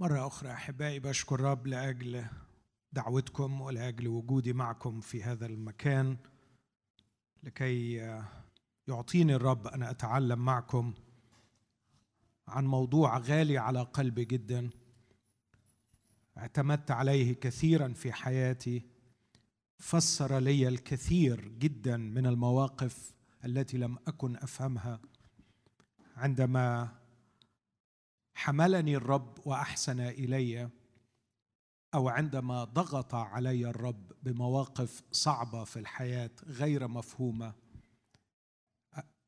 مرة أخرى أحبائي بشكر الرب لأجل دعوتكم ولأجل وجودي معكم في هذا المكان لكي يعطيني الرب أن أتعلم معكم عن موضوع غالي على قلبي جدا اعتمدت عليه كثيرا في حياتي فسر لي الكثير جدا من المواقف التي لم أكن أفهمها. عندما حملني الرب وأحسن إلي أو عندما ضغط علي الرب بمواقف صعبة في الحياة غير مفهومة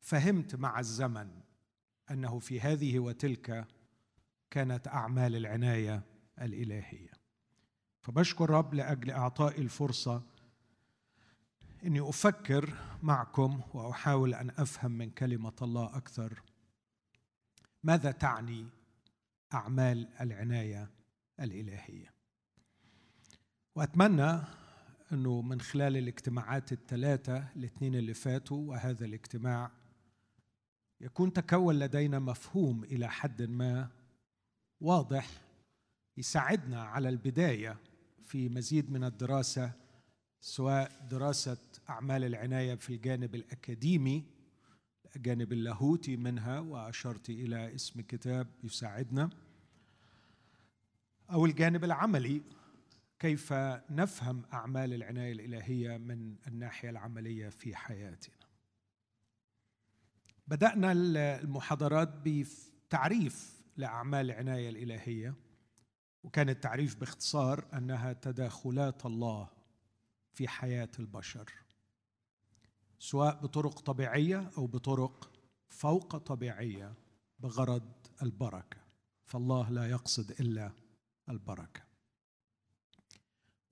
فهمت مع الزمن أنه في هذه وتلك كانت أعمال العناية الإلهية. فبشكر الرب لأجل إعطائي الفرصة إني أفكر معكم وأحاول أن أفهم من كلمة الله أكثر. ماذا تعني أعمال العناية الإلهية. وأتمنى أنه من خلال الاجتماعات الثلاثة الاثنين اللي فاتوا وهذا الاجتماع يكون تكون لدينا مفهوم إلى حد ما واضح يساعدنا على البداية في مزيد من الدراسة سواء دراسة أعمال العناية في الجانب الأكاديمي الجانب اللاهوتي منها وأشرت إلى اسم كتاب يساعدنا. أو الجانب العملي كيف نفهم أعمال العناية الإلهية من الناحية العملية في حياتنا؟ بدأنا المحاضرات بتعريف لأعمال العناية الإلهية وكان التعريف باختصار أنها تداخلات الله في حياة البشر سواء بطرق طبيعية أو بطرق فوق طبيعية بغرض البركة. فالله لا يقصد إلا البركة.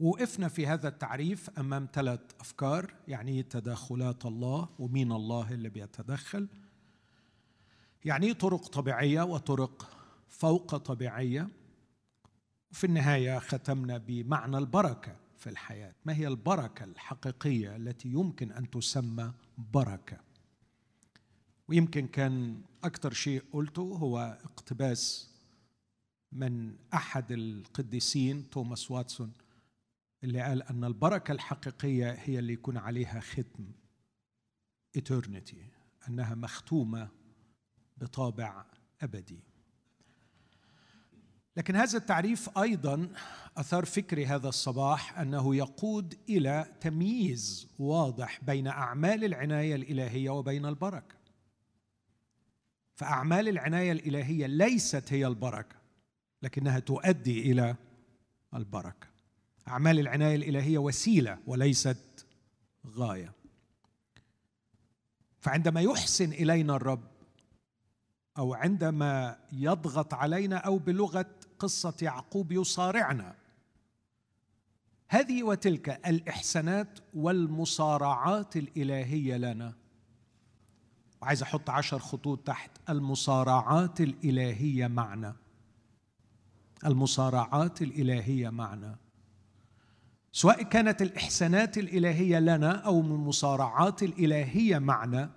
وقفنا في هذا التعريف أمام ثلاث أفكار يعني إيه تداخلات الله ومين الله اللي بيتدخل. يعني إيه طرق طبيعية وطرق فوق طبيعية. وفي النهاية ختمنا بمعنى البركة في الحياة. ما هي البركة الحقيقية التي يمكن أن تسمى بركة؟ ويمكن كان أكثر شيء قلته هو اقتباس من أحد القديسين توماس واتسون اللي قال أن البركة الحقيقية هي اللي يكون عليها ختم eternity أنها مختومة بطابع أبدي. لكن هذا التعريف أيضا أثار فكري هذا الصباح أنه يقود إلى تمييز واضح بين أعمال العناية الإلهية وبين البركة. فأعمال العناية الإلهية ليست هي البركة. لكنها تؤدي إلى البركة. أعمال العناية الإلهية وسيلة وليست غاية. فعندما يحسن إلينا الرب أو عندما يضغط علينا أو بلغة قصة يعقوب يصارعنا هذه وتلك الإحسانات والمصارعات الإلهية لنا. وعايز أحط عشر خطوط تحت المصارعات الإلهية معنا. المصارعات الإلهية معنا. سواء كانت الإحسانات الإلهية لنا أو المصارعات الإلهية معنا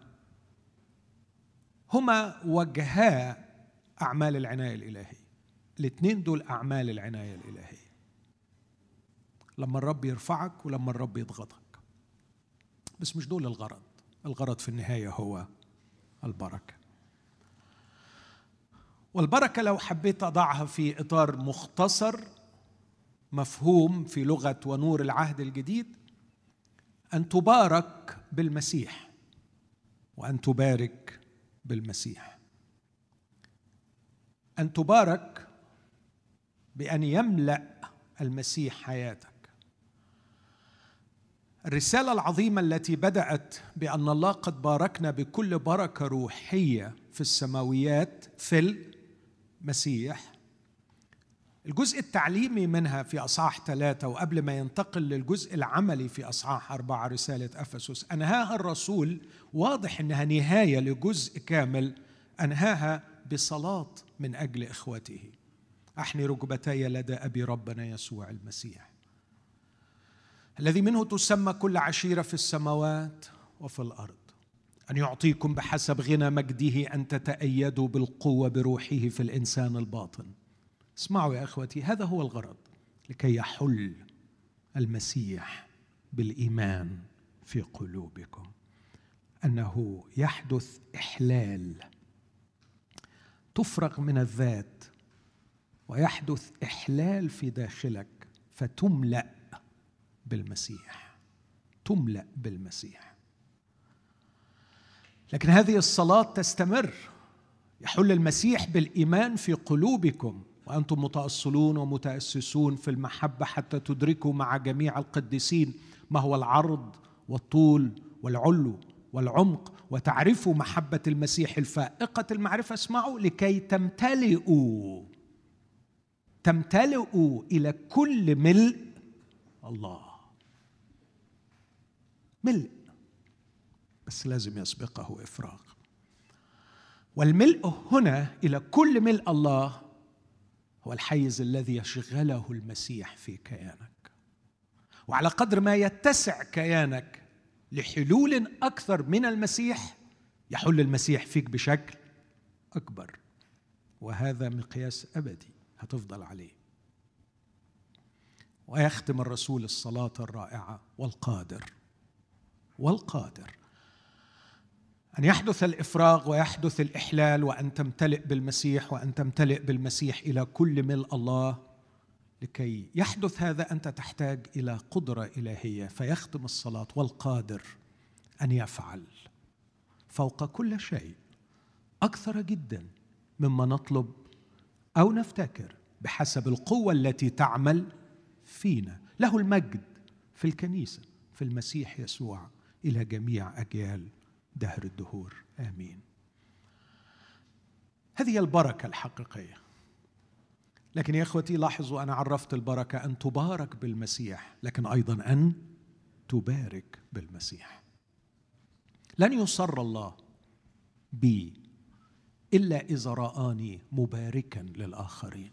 هما وجها أعمال العناية الإلهية. الاثنين دول أعمال العناية الإلهية. لما الرب يرفعك ولما الرب يضغطك. بس مش دول الغرض. الغرض في النهاية هو البركة. والبركة لو حبيت أضعها في إطار مختصر مفهوم في لغة ونور العهد الجديد أن تبارك بالمسيح وأن تبارك بالمسيح. أن تبارك بأن يملأ المسيح حياتك. الرسالة العظيمة التي بدأت بأن الله قد باركنا بكل بركة روحية في السماويات في المسيح الجزء التعليمي منها في أصحاح ثلاثة وقبل ما ينتقل للجزء العملي في أصحاح أربعة رسالة أفسس. أنهاها الرسول واضح أنها نهاية لجزء كامل أنهاها بصلاة من أجل إخوته. أحني ركبتي لدى أبي ربنا يسوع المسيح. الذي منه تسمى كل عشيرة في السماوات وفي الأرض. أن يعطيكم بحسب غنى مجده أن تتأيدوا بالقوة بروحه في الإنسان الباطن. اسمعوا يا أخوتي هذا هو الغرض لكي يحل المسيح بالإيمان في قلوبكم. أنه يحدث إحلال. تفرغ من الذات ويحدث إحلال في داخلك فتملأ بالمسيح. تملأ بالمسيح. لكن هذه الصلاة تستمر. يحل المسيح بالإيمان في قلوبكم وأنتم متأصلون ومتأسسون في المحبة حتى تدركوا مع جميع القديسين ما هو العرض والطول والعلو والعمق وتعرفوا محبة المسيح الفائقة. المعرفة اسمعوا لكي تمتلئوا تمتلئوا إلى كل ملء الله. ملء. بس لازم يسبقه إفراغ. والملء هنا إلى كل ملء الله هو الحيز الذي يشغله المسيح في كيانك. وعلى قدر ما يتسع كيانك لحلول أكثر من المسيح يحل المسيح فيك بشكل أكبر. وهذا مقياس أبدي هتفضل عليه. ويختم الرسول الصلاة الرائعة والقادر والقادر أن يحدث الإفراغ ويحدث الإحلال وأن تمتلئ بالمسيح وأن تمتلئ بالمسيح إلى كل ملء الله لكي يحدث هذا أنت تحتاج إلى قدرة إلهية فيختم الصلاة والقادر أن يفعل فوق كل شيء أكثر جدا مما نطلب أو نفتكر بحسب القوة التي تعمل فينا. له المجد في الكنيسة في المسيح يسوع إلى جميع أجيال دهر الدهور. آمين. هذه البركة الحقيقية. لكن يا إخوتي لاحظوا أنا عرفت البركة أن تبارك بالمسيح لكن أيضا أن تبارك بالمسيح. لن يصر الله بي إلا إذا رآني مباركا للآخرين.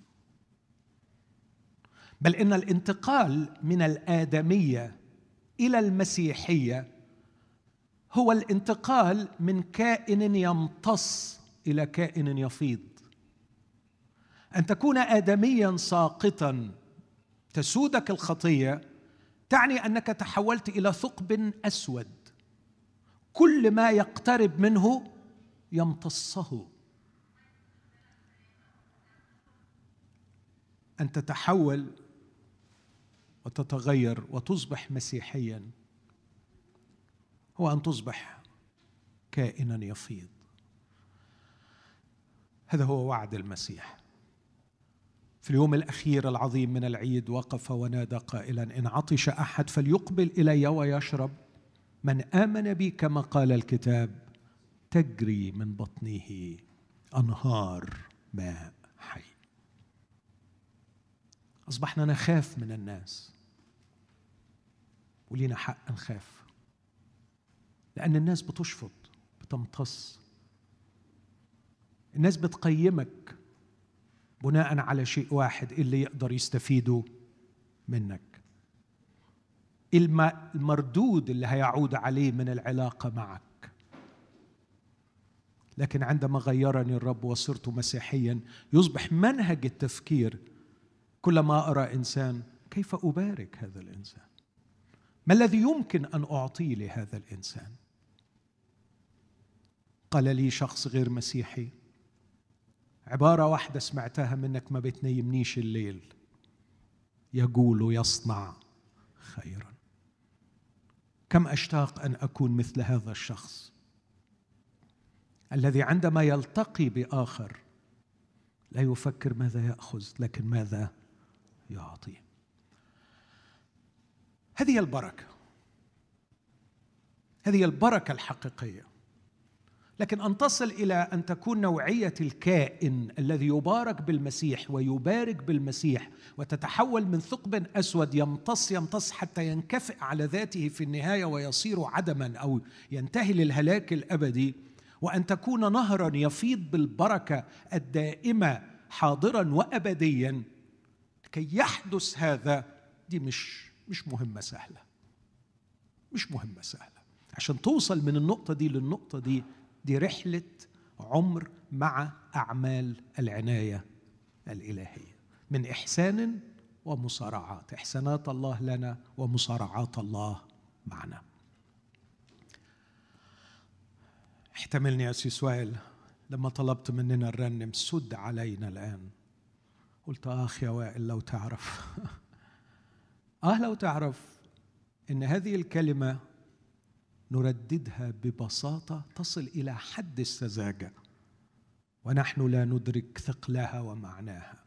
بل إن الانتقال من الآدمية إلى المسيحية هو الانتقال من كائن يمتص إلى كائن يفيض. أن تكون ادميا ساقطا تسودك الخطية تعني أنك تحولت إلى ثقب أسود. كل ما يقترب منه يمتصه. أن تتحول وتتغير وتصبح مسيحيا. هو أن تصبح كائنا يفيض. هذا هو وعد المسيح. في اليوم الأخير العظيم من العيد وقف ونادى قائلا إن عطش أحد فليقبل إلي ويشرب. من آمن بي كما قال الكتاب تجري من بطنه أنهار ماء حي. أصبحنا نخاف من الناس. ولينا حق نخاف. لأن الناس بتشفط بتمتص. الناس بتقيمك بناء على شيء واحد اللي يقدر يستفيدوا منك. المردود اللي هيعود عليه من العلاقة معك. لكن عندما غيرني الرب وصرت مسيحيا يصبح منهج التفكير كلما أرى إنسان كيف أبارك هذا الإنسان؟ ما الذي يمكن أن أعطيه لهذا الإنسان؟ قال لي شخص غير مسيحي. عبارة واحدة سمعتها منك ما بتنيمنيش الليل. يقول يصنع خيرا. كم أشتاق أن أكون مثل هذا الشخص؟ الذي عندما يلتقي بآخر لا يفكر ماذا يأخذ لكن ماذا يعطي. هذه البركة. هذه البركة الحقيقية. لكن أن تصل إلى أن تكون نوعية الكائن الذي يبارك بالمسيح ويبارك بالمسيح وتتحول من ثقب أسود يمتص يمتص حتى ينكفئ على ذاته في النهاية ويصير عدما أو ينتهي للهلاك الأبدي وأن تكون نهرا يفيض بالبركة الدائمة حاضرا وأبديا كي يحدث هذا دي مش مش مهمة سهلة. مش مهمة سهلة. عشان توصل من النقطة دي للنقطة دي دي رحلة عمر مع أعمال العناية الإلهية. من إحسان ومصارعات. إحسانات الله لنا ومصارعات الله معنا. احتملني يا سي سوائل لما طلبت مننا نرنم سد علينا الآن. قلت آخ يا وائل لو تعرف. آه لو تعرف. إن هذه الكلمة نرددها ببساطة تصل إلى حد السذاجة. ونحن لا ندرك ثقلها ومعناها.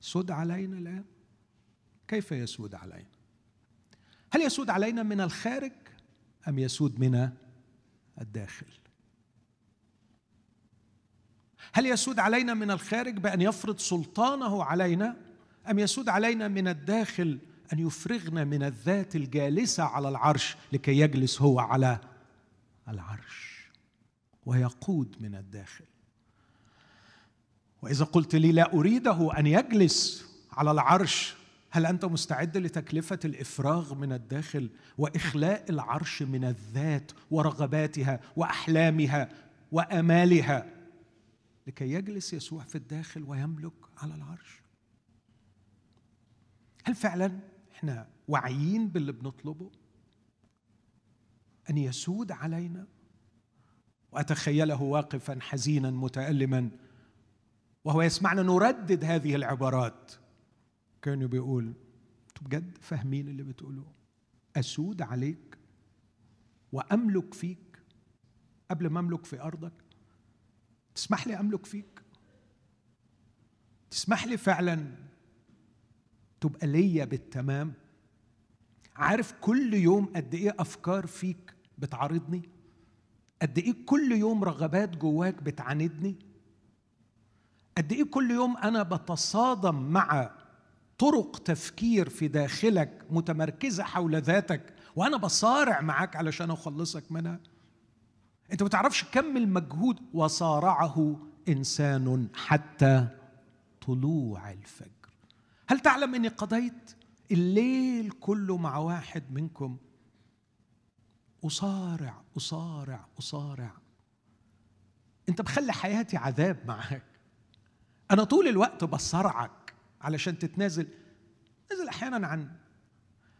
سود علينا الآن؟ كيف يسود علينا؟ هل يسود علينا من الخارج أم يسود من الداخل؟ هل يسود علينا من الخارج بأن يفرض سلطانه علينا أم يسود علينا من الداخل أن يفرغنا من الذات الجالسة على العرش لكي يجلس هو على العرش ويقود من الداخل. وإذا قلت لي لا أريده أن يجلس على العرش هل أنت مستعد لتكلفة الإفراغ من الداخل وإخلاء العرش من الذات ورغباتها وأحلامها وأمالها لكي يجلس يسوع في الداخل ويملك على العرش؟ هل فعلا إحنا واعيين باللي بنطلبه؟ أن يسود علينا؟ وأتخيله واقفا حزينا متالما وهو يسمعنا نردد هذه العبارات. كانوا بيقول أنتوا بجد فاهمين اللي بتقولوه؟ أسود عليك وأملك فيك؟ قبل ما أملك في أرضك؟ تسمح لي أملك فيك؟ تسمح لي فعلا تبقى ليا بالتمام؟ عارف كل يوم قد إيه أفكار فيك بتعارضني؟ قد إيه كل يوم رغبات جواك بتعاندني؟ قد إيه كل يوم أنا بتصادم مع طرق تفكير في داخلك متمركزة حول ذاتك وأنا بصارع معاك علشان أخلصك منها؟ أنت ما تعرفش كم المجهود وصارعه إنسان حتى طلوع الفجر. هل تعلم اني قضيت الليل كله مع واحد منكم؟ أصارع أصارع أصارع. أنت بخلي حياتي عذاب معاك. أنا طول الوقت بصرعك علشان تتنازل. نزل أحيانا عن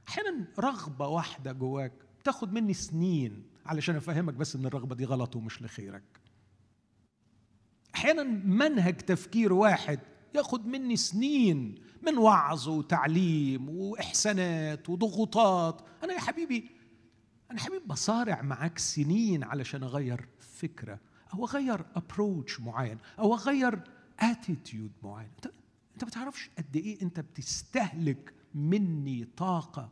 أحيانا رغبة واحدة جواك. بتاخد مني سنين علشان أفهمك بس إن الرغبة دي غلط ومش لخيرك. أحيانا منهج تفكير واحد ياخد مني سنين من وعظ وتعليم وإحسانات وضغوطات. أنا يا حبيبي أنا حبيبي بصارع معاك سنين علشان أغير فكرة أو أغير approach معين أو أغير attitude معين. أنت أنت ما تعرفش قد إيه أنت بتستهلك مني طاقة.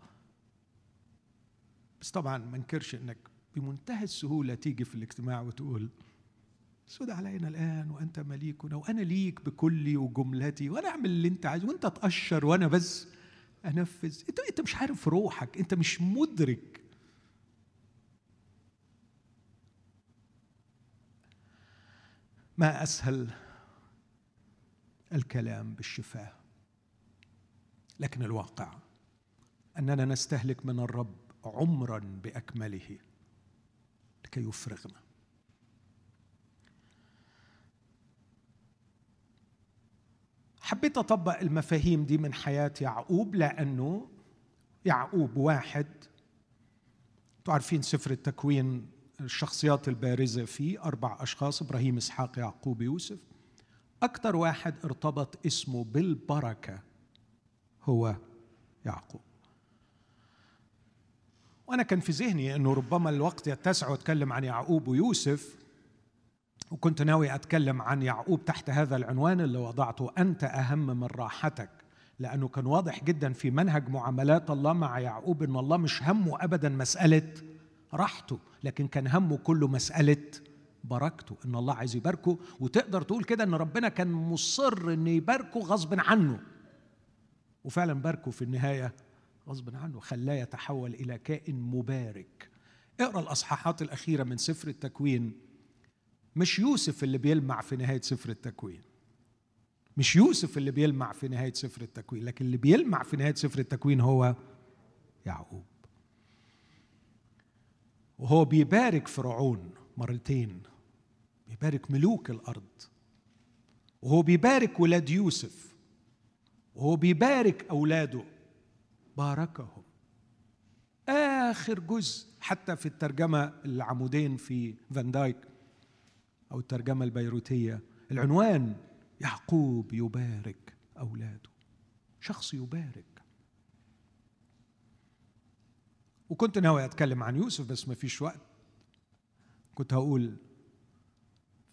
بس طبعا ما انكرش إنك بمنتهى السهولة تيجي في الاجتماع وتقول سود علينا الآن وأنت مليكنا وأنا ليك بكلي وجملتي وأنا أعمل اللي أنت عايزه وأنت تقشر وأنا بس أنفذ. انت أنت مش عارف روحك أنت مش مدرك. ما أسهل الكلام بالشفاه لكن الواقع أننا نستهلك من الرب عمرا بأكمله لكي يفرغنا. حبيت أطبق المفاهيم دي من حياة يعقوب لأنه يعقوب واحد. تعرفين سفر التكوين الشخصيات البارزة فيه أربع أشخاص إبراهيم إسحاق يعقوب يوسف. أكثر واحد ارتبط اسمه بالبركة هو يعقوب. وأنا كان في ذهني أنه ربما الوقت يتسع وأتكلم عن يعقوب ويوسف وكنت ناوي أتكلم عن يعقوب تحت هذا العنوان اللي وضعته أنت أهم من راحتك. لأنه كان واضح جدا في منهج معاملات الله مع يعقوب أن الله مش همه أبدا مسألة راحته لكن كان همه كله مسألة بركته إن الله عايز يباركه. وتقدر تقول كده إن ربنا كان مصر ان يباركه غصب عنه. وفعلا باركه في النهاية غصب عنه خلاه يتحول إلى كائن مبارك. اقرأ الأصحاحات الأخيرة من سفر التكوين. مش يوسف اللي بيلمع في نهاية سفر التكوين. مش يوسف اللي بيلمع في نهاية سفر التكوين لكن اللي بيلمع في نهاية سفر التكوين هو يعقوب. وهو بيبارك فرعون مرتين يبارك ملوك الأرض. وهو بيبارك ولاد يوسف. وهو بيبارك أولاده. باركهم. آخر جزء حتى في الترجمة العمودين في فان دايك. أو الترجمة البيروتية. العنوان يعقوب يبارك أولاده. شخص يبارك. وكنت ناوي أتكلم عن يوسف بس ما فيش وقت. كنت هقول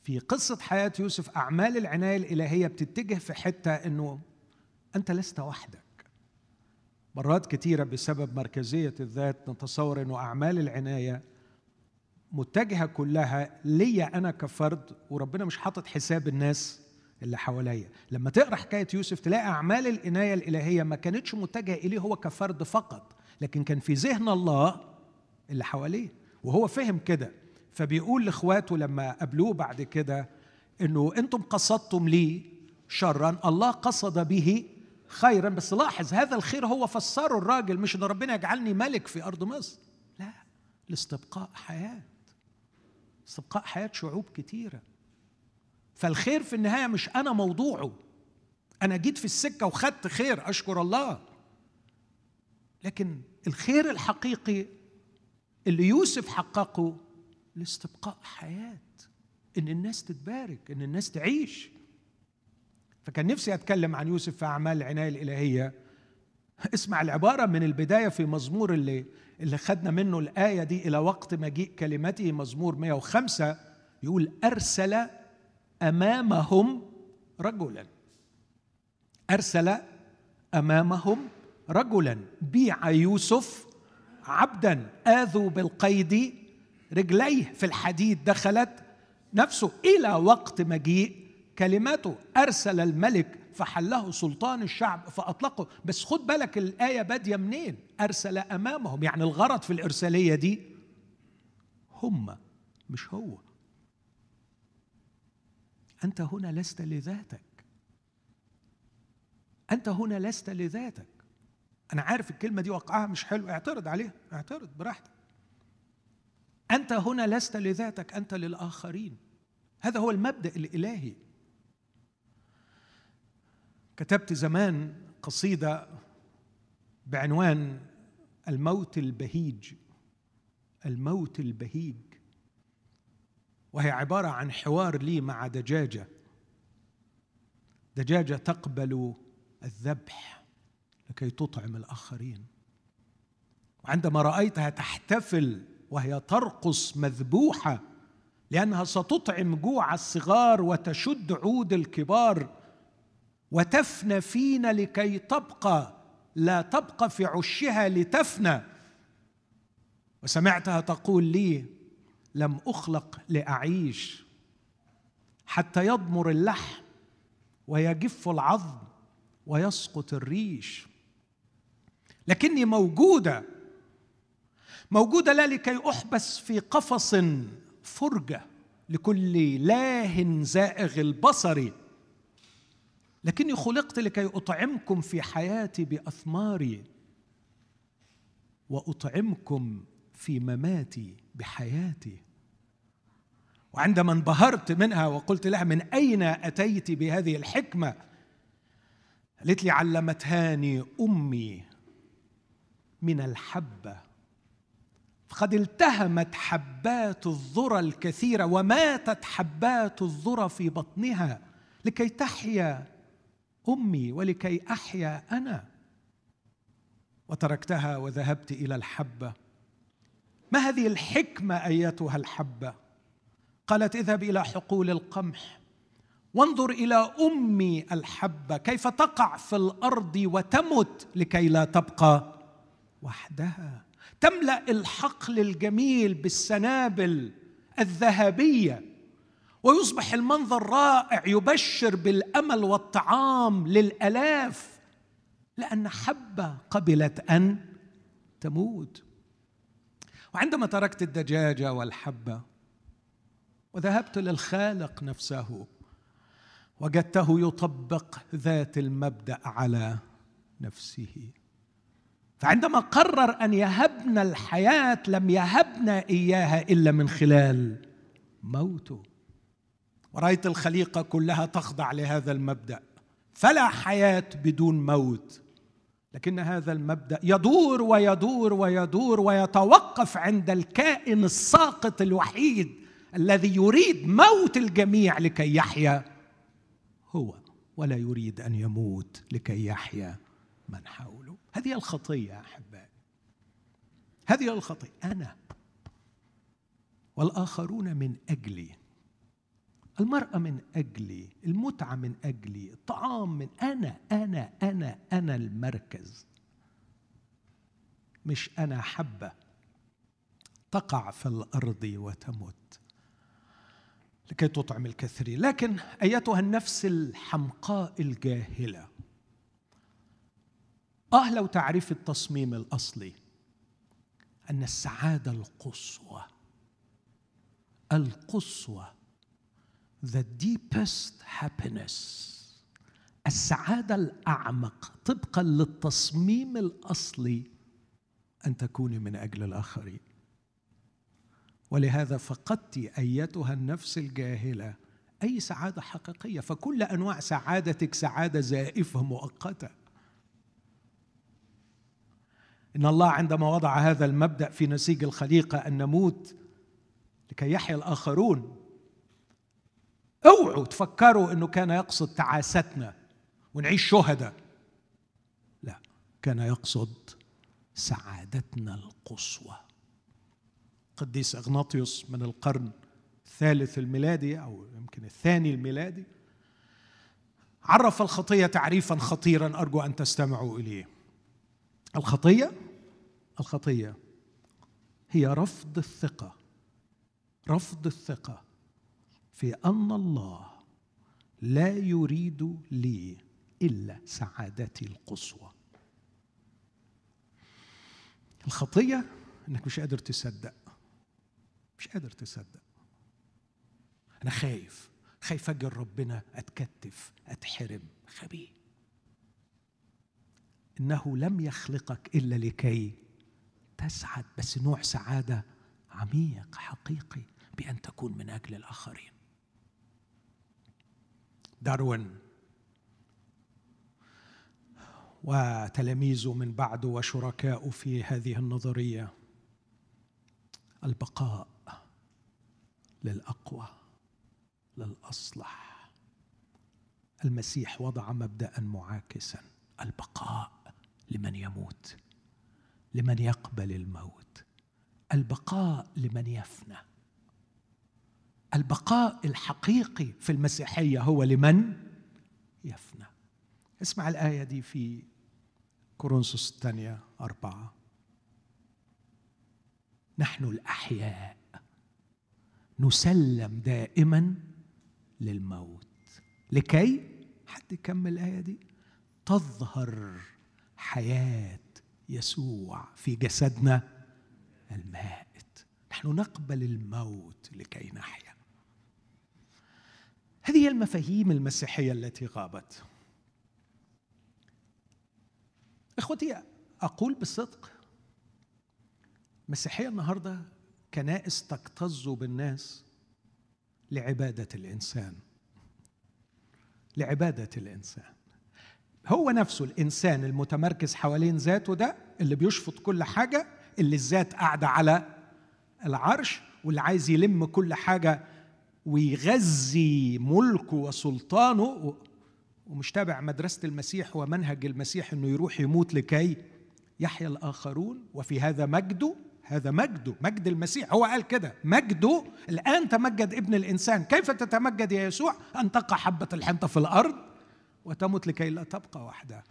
في قصة حياة يوسف أعمال العناية الإلهية بتتجه في حتة إنه أنت لست وحدك. مرات كثيرة بسبب مركزية الذات نتصور إنه أعمال العناية متجهة كلها ليا أنا كفرد وربنا مش حاطط حساب الناس اللي حواليا. لما تقرأ حكاية يوسف تلاقي أعمال العنايه الإلهية ما كانتش متجهة إليه هو كفرد فقط لكن كان في ذهن الله اللي حواليه وهو فهم كده. فبيقول لإخواته لما قابلوه بعد كده إنه أنتم قصدتم لي شرا الله قصد به خيرا. بس لاحظ هذا الخير هو فسره الراجل مش إن ربنا يجعلني ملك في أرض مصر. لا لاستبقاء حياة. استبقاء حياة شعوب كتيرة. فالخير في النهاية مش أنا موضوعه. أنا جيت في السكة وخدت خير أشكر الله. لكن الخير الحقيقي اللي يوسف حققه لاستبقاء حياة. إن الناس تتبارك إن الناس تعيش. فكان نفسي أتكلم عن يوسف في أعمال العناية الإلهية. اسمع العبارة من البداية في مزمور اللي اللي خدنا منه الآية دي إلى وقت مجيء كلمته مزمور 105 يقول أرسل أمامهم رجلا. أرسل أمامهم رجلا. بيع يوسف عبدا. آذوا بالقيد رجليه. في الحديد دخلت نفسه إلى وقت مجيء كلمته أرسل الملك فحله سلطان الشعب فأطلقه. بس خد بالك الآية بادية منين؟ أرسل أمامهم. يعني الغرض في الإرسالية دي هم مش هو. أنت هنا لست لذاتك. أنت هنا لست لذاتك. أنا عارف الكلمة دي وقعها مش حلو. اعترض عليها. اعترض براحتك. أنت هنا لست لذاتك. أنت للآخرين. هذا هو المبدأ الإلهي. كتبت زمان قصيدة بعنوان الموت البهيج الموت البهيج. وهي عبارة عن حوار لي مع دجاجة. دجاجة تقبل الذبح لكي تطعم الآخرين. وعندما رأيتها تحتفل وهي ترقص مذبوحة لأنها ستطعم جوع الصغار وتشد عود الكبار وتفنى فينا لكي تبقى لا تبقى في عشها لتفنى. وسمعتها تقول لي لم أخلق لأعيش حتى يضمر اللحم ويجف العظم ويسقط الريش. لكني موجودة موجودة لا لكي أحبس في قفص فرجة لكل لاه زائغ البصر. لكني خلقت لكي أطعمكم في حياتي بأثماري وأطعمكم في مماتي بحياتي. وعندما انبهرت منها وقلت لها من أين أتيت بهذه الحكمة؟ قالت لي علمتهاني أمي من الحبة. فقد التهمت حبات الذرى الكثيرة وماتت حبات الذرى في بطنها لكي تحيا أمي ولكي أحيا أنا. وتركتها وذهبت إلى الحبة. ما هذه الحكمة أيتها الحبة؟ قالت اذهب إلى حقول القمح. وانظر إلى أمي الحبة. كيف تقع في الأرض وتمت لكي لا تبقى وحدها. تملأ الحقل الجميل بالسنابل الذهبية. ويصبح المنظر رائع يبشر بالأمل والطعام للألاف لأن حبة قبلت أن تموت. وعندما تركت الدجاجة والحبة وذهبت للخالق نفسه وجدته يطبق ذات المبدأ على نفسه. فعندما قرر أن يهبنا الحياة لم يهبنا إياها إلا من خلال موته. ورأيت الخليقة كلها تخضع لهذا المبدأ. فلا حياة بدون موت. لكن هذا المبدأ يدور ويدور ويدور ويتوقف عند الكائن الساقط الوحيد الذي يريد موت الجميع لكي يحيا. هو ولا يريد أن يموت لكي يحيا من حوله. هذه الخطية يا أحبائي. هذه الخطية. أنا والآخرون من أجلي. المرأة من أجلي المتعة من أجلي الطعام من أنا أنا أنا أنا المركز. مش أنا حبة. تقع في الأرض وتمت لكي تطعم الكثيرين لكن أيتها النفس الحمقاء الجاهلة. آه لو تعرف التصميم الأصلي. أن السعادة القصوى. القصوى. The deepest happiness. السعادة الأعمق طبقا للتصميم الأصلي أن تكوني من أجل الآخرين. ولهذا فقدت أيتها النفس الجاهلة أي سعادة حقيقية. فكل أنواع سعادتك سعادة زائفة مؤقتة. إن الله عندما وضع هذا المبدأ في نسيج الخليقة أن نموت لكي يحيا الآخرون اوعوا تفكروا انه كان يقصد تعاستنا ونعيش شهداء. لا كان يقصد سعادتنا القصوى. قديس اغناطيوس من القرن الثالث الميلادي أو يمكن الثاني الميلادي عرف الخطية تعريفا خطيرا أرجو أن تستمعوا إليه. الخطية؟ الخطية هي رفض الثقة. رفض الثقة. في أن الله لا يريد لي إلا سعادتي القصوى. الخطية إنك مش قادر تصدق. مش قادر تصدق. أنا خايف. خايف أجي ربنا أتكتف أتحرم. خبي إنه لم يخلقك إلا لكي تسعد بس نوع سعادة عميق حقيقي بأن تكون من أجل الآخرين. داروين وتلاميذه من بعده وشركاؤه في هذه النظرية. البقاء للأقوى للأصلح. المسيح وضع مبدأ معاكسا. البقاء لمن يموت لمن يقبل الموت. البقاء لمن يفنى. البقاء الحقيقي في المسيحية هو لمن؟ يفنى. اسمع الآية دي في كورنثوس الثانية أربعة. نحن الأحياء نسلم دائما للموت. لكي؟ حد يكمل الآية دي. تظهر حياة يسوع في جسدنا المائت. نحن نقبل الموت لكي نحيا. هذه هي المفاهيم المسيحية التي غابت. إخوتي أقول بصدق المسيحيه النهارده كنائس تكتظ بالناس لعبادة الإنسان. لعبادة الإنسان. هو نفسه الإنسان المتمركز حوالين ذاته ده اللي بيشفط كل حاجة اللي الذات قاعدة على العرش واللي عايز يلم كل حاجة ويغذي ملكه وسلطانه ومش تابع مدرسة المسيح ومنهج المسيح إنه يروح يموت لكي يحيا الآخرون. وفي هذا مجده هذا مجده مجد المسيح. هو قال كده مجده الآن تمجد ابن الإنسان. كيف تتمجد يا يسوع؟ أن تقع حبة الحنطة في الأرض وتمت لكي لا تبقى وحدها.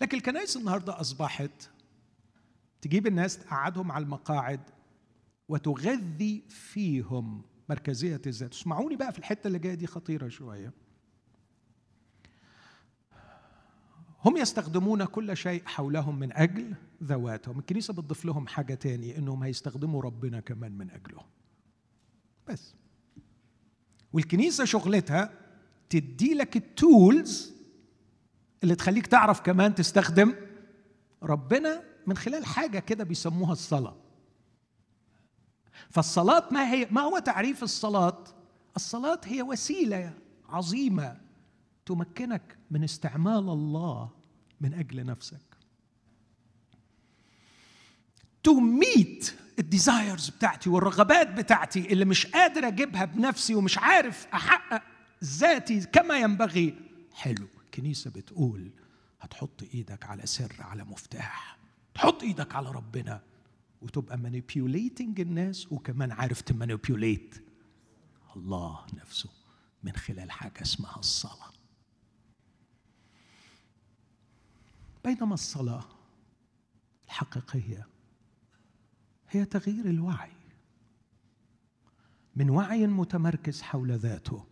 لكن الكنائس النهاردة أصبحت تجيب الناس تقعدهم على المقاعد وتغذي فيهم مركزية الذات. اسمعوني بقى في الحتة اللي جاية دي خطيرة شوية. هم يستخدمون كل شيء حولهم من أجل ذواتهم. الكنيسة بتضيف لهم حاجة تاني إنهم هيستخدموا ربنا كمان من أجلهم بس. والكنيسة شغلتها تدي لك التولز اللي تخليك تعرف كمان تستخدم ربنا من خلال حاجة كده بيسموها الصلاة. فالصلاة ما هي ما هو تعريف الصلاة؟ الصلاة هي وسيلة عظيمة تمكنك من استعمال الله من أجل نفسك. to meet ال desires بتاعتي والرغبات بتاعتي اللي مش قادر أجيبها بنفسي ومش عارف أحقق ذاتي كما ينبغي. حلو. الكنيسة بتقول هتحط إيدك على سر على مفتاح. تحط إيدك على ربنا. وتبقى manipulating الناس وكمان عارف ت manipulate الله نفسه من خلال حاجة اسمها الصلاة. بينما الصلاة الحقيقيه هي تغيير الوعي. من وعي متمركز حول ذاته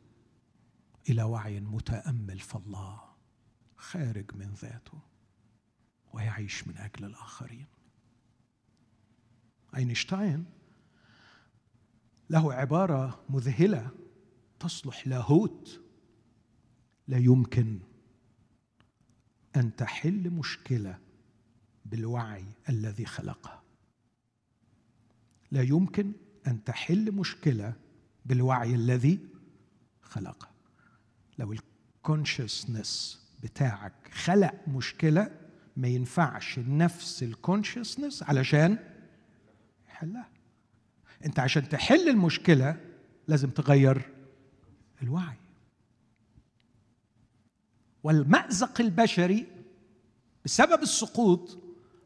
إلى وعي متأمل في الله خارج من ذاته ويعيش من أجل الآخرين. اينشتاين له عبارة مذهلة تصلح لاهوت. لا يمكن أن تحل مشكلة بالوعي الذي خلقها. لا يمكن أن تحل مشكلة بالوعي الذي خلقها. لو ال consciousness بتاعك خلق مشكلة ما ينفعش نفس الكونشسنس علشان يحلها انت عشان تحل المشكلة لازم تغير الوعي. والمأزق البشري بسبب السقوط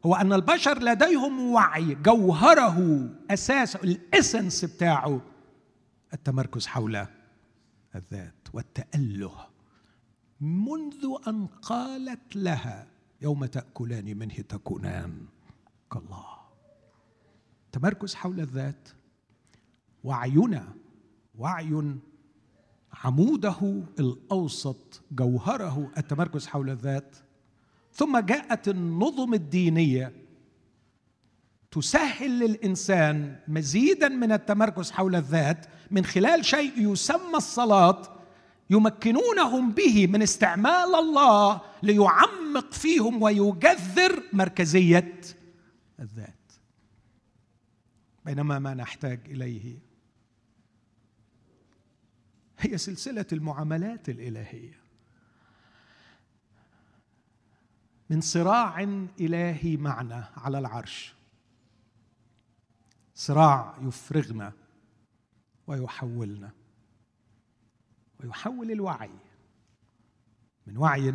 هو أن البشر لديهم وعي جوهره اساسه الإسنس بتاعه التمركز حول الذات والتأله. منذ أن قالت لها يوم تأكلان منه تكونان. كالله. تمركز حول الذات وعينا وعي عموده الأوسط جوهره التمركز حول الذات. ثم جاءت النظم الدينية تسهل للإنسان مزيدا من التمركز حول الذات من خلال شيء يسمى الصلاة يمكنونهم به من استعمال الله ليعمق فيهم ويجذر مركزية الذات. بينما ما نحتاج إليه. هي سلسلة المعاملات الإلهية. من صراع إلهي معنا على العرش. صراع يفرغنا ويحولنا. ويحول الوعي. من وعي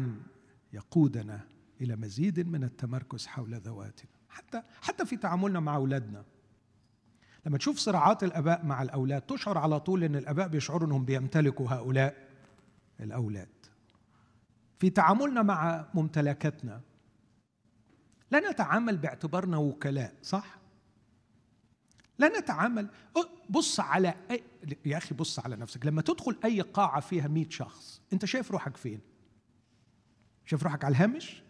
يقودنا إلى مزيد من التمركز حول ذواتنا. حتى حتى في تعاملنا مع أولادنا. لما تشوف صراعات الآباء مع الأولاد تشعر على طول إن الآباء بيشعروا إنهم بيمتلكوا هؤلاء الأولاد. في تعاملنا مع ممتلكاتنا لا نتعامل باعتبارنا وكلاء صح؟ لا نتعامل بص على أي... يا أخي بص على نفسك لما تدخل أي قاعة فيها مئة شخص أنت شايف روحك فين؟ شايف روحك على الهامش؟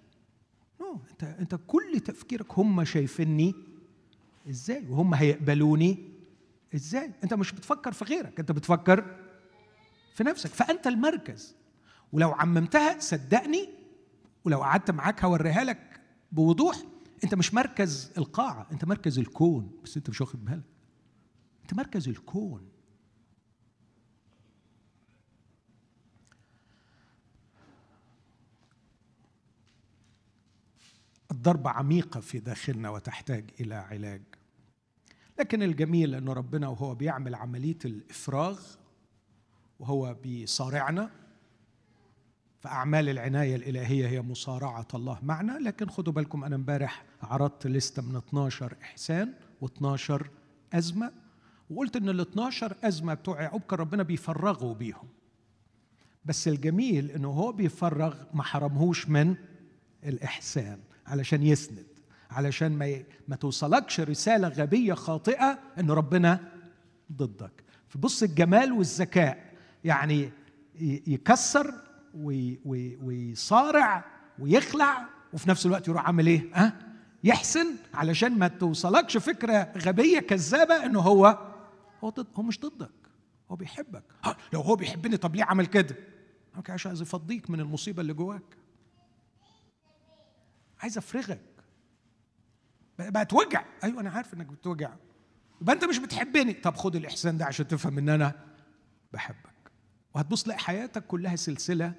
نو أنت أنت كل تفكيرك هم شايفيني إزاي؟ وهم هيقبلوني. إزاي؟ أنت مش بتفكر في غيرك أنت بتفكر في نفسك. فأنت المركز. ولو عممتها صدقني ولو قعدت معاك هوريها لك بوضوح أنت مش مركز القاعة أنت مركز الكون. بس أنت مش واخد بالك. أنت مركز الكون. الضربة عميقة في داخلنا وتحتاج إلى علاج. لكن الجميل أن ربنا وهو بيعمل عملية الإفراغ وهو بيصارعنا فأعمال العناية الإلهية هي مصارعة الله معنا. لكن خدوا بالكم أنا امبارح عرضت لستة من 12 إحسان و12 أزمة وقلت إن ال 12 أزمة بتوع يعقوب كان ربنا بيفرغوا بيهم. بس الجميل إنه هو بيفرغ ما حرمهوش من الإحسان علشان يسند. علشان ما ما توصلكش رسالة غبية خاطئة إن ربنا ضدك فبص الجمال والذكاء يعني يكسر ويصارع ويخلع وفي نفس الوقت يروح عامل إيه؟ ها؟ أه؟ يحسن علشان ما توصلكش فكرة غبية كذابة انه هو هو ضد هو مش ضدك هو بيحبك لو هو بيحبني طب ليه عمل كده؟ عشان عايز يفضيك من المصيبة اللي جواك عايز أفرغك بقى توجع أيوه أنا عارف إنك بتوجع. يبقى أنت مش بتحبني. طب خد الإحسان ده عشان تفهم إن أنا بحبك. وهتبص تلاقي حياتك كلها سلسلة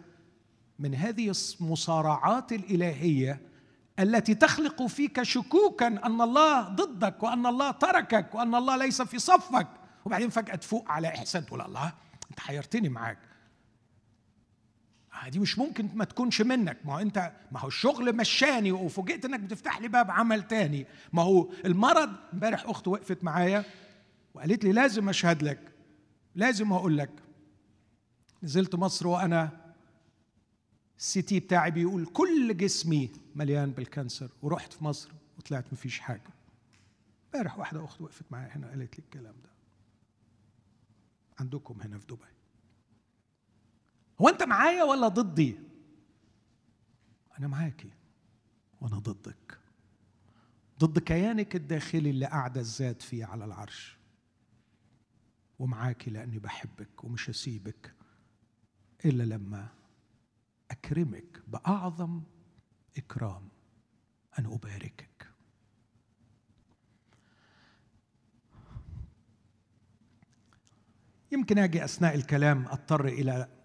من هذه المصارعات الإلهية التي تخلق فيك شكوكا أن الله ضدك وأن الله تركك وأن الله ليس في صفك. وبعدين فجأة تفوق على إحسان تقول الله أنت حيرتني معاك. دي مش ممكن ما تكونش منك. ما هو انت ما هو الشغل مشاني وفوجئت انك بتفتح لي باب عمل تاني. ما هو المرض امبارح أخت وقفت معايا وقالت لي لازم أشهد لك لازم أقول لك. نزلت مصر وأنا ال CT بتاعي بيقول كل جسمي مليان بال cancer ورحت في مصر وطلعت مفيش حاجة. امبارح واحدة أخت وقفت معايا هنا قالت لي الكلام ده. عندكم هنا في دبي. هو انت معايا ولا ضدي؟ أنا معاكي وأنا ضدك. ضد كيانك الداخلي اللي قاعدة الذات فيه على العرش. ومعاكي لأني بحبك ومش هسيبك إلا لما أكرمك بأعظم إكرام أن أباركك. يمكن آجي أثناء الكلام أضطر إلى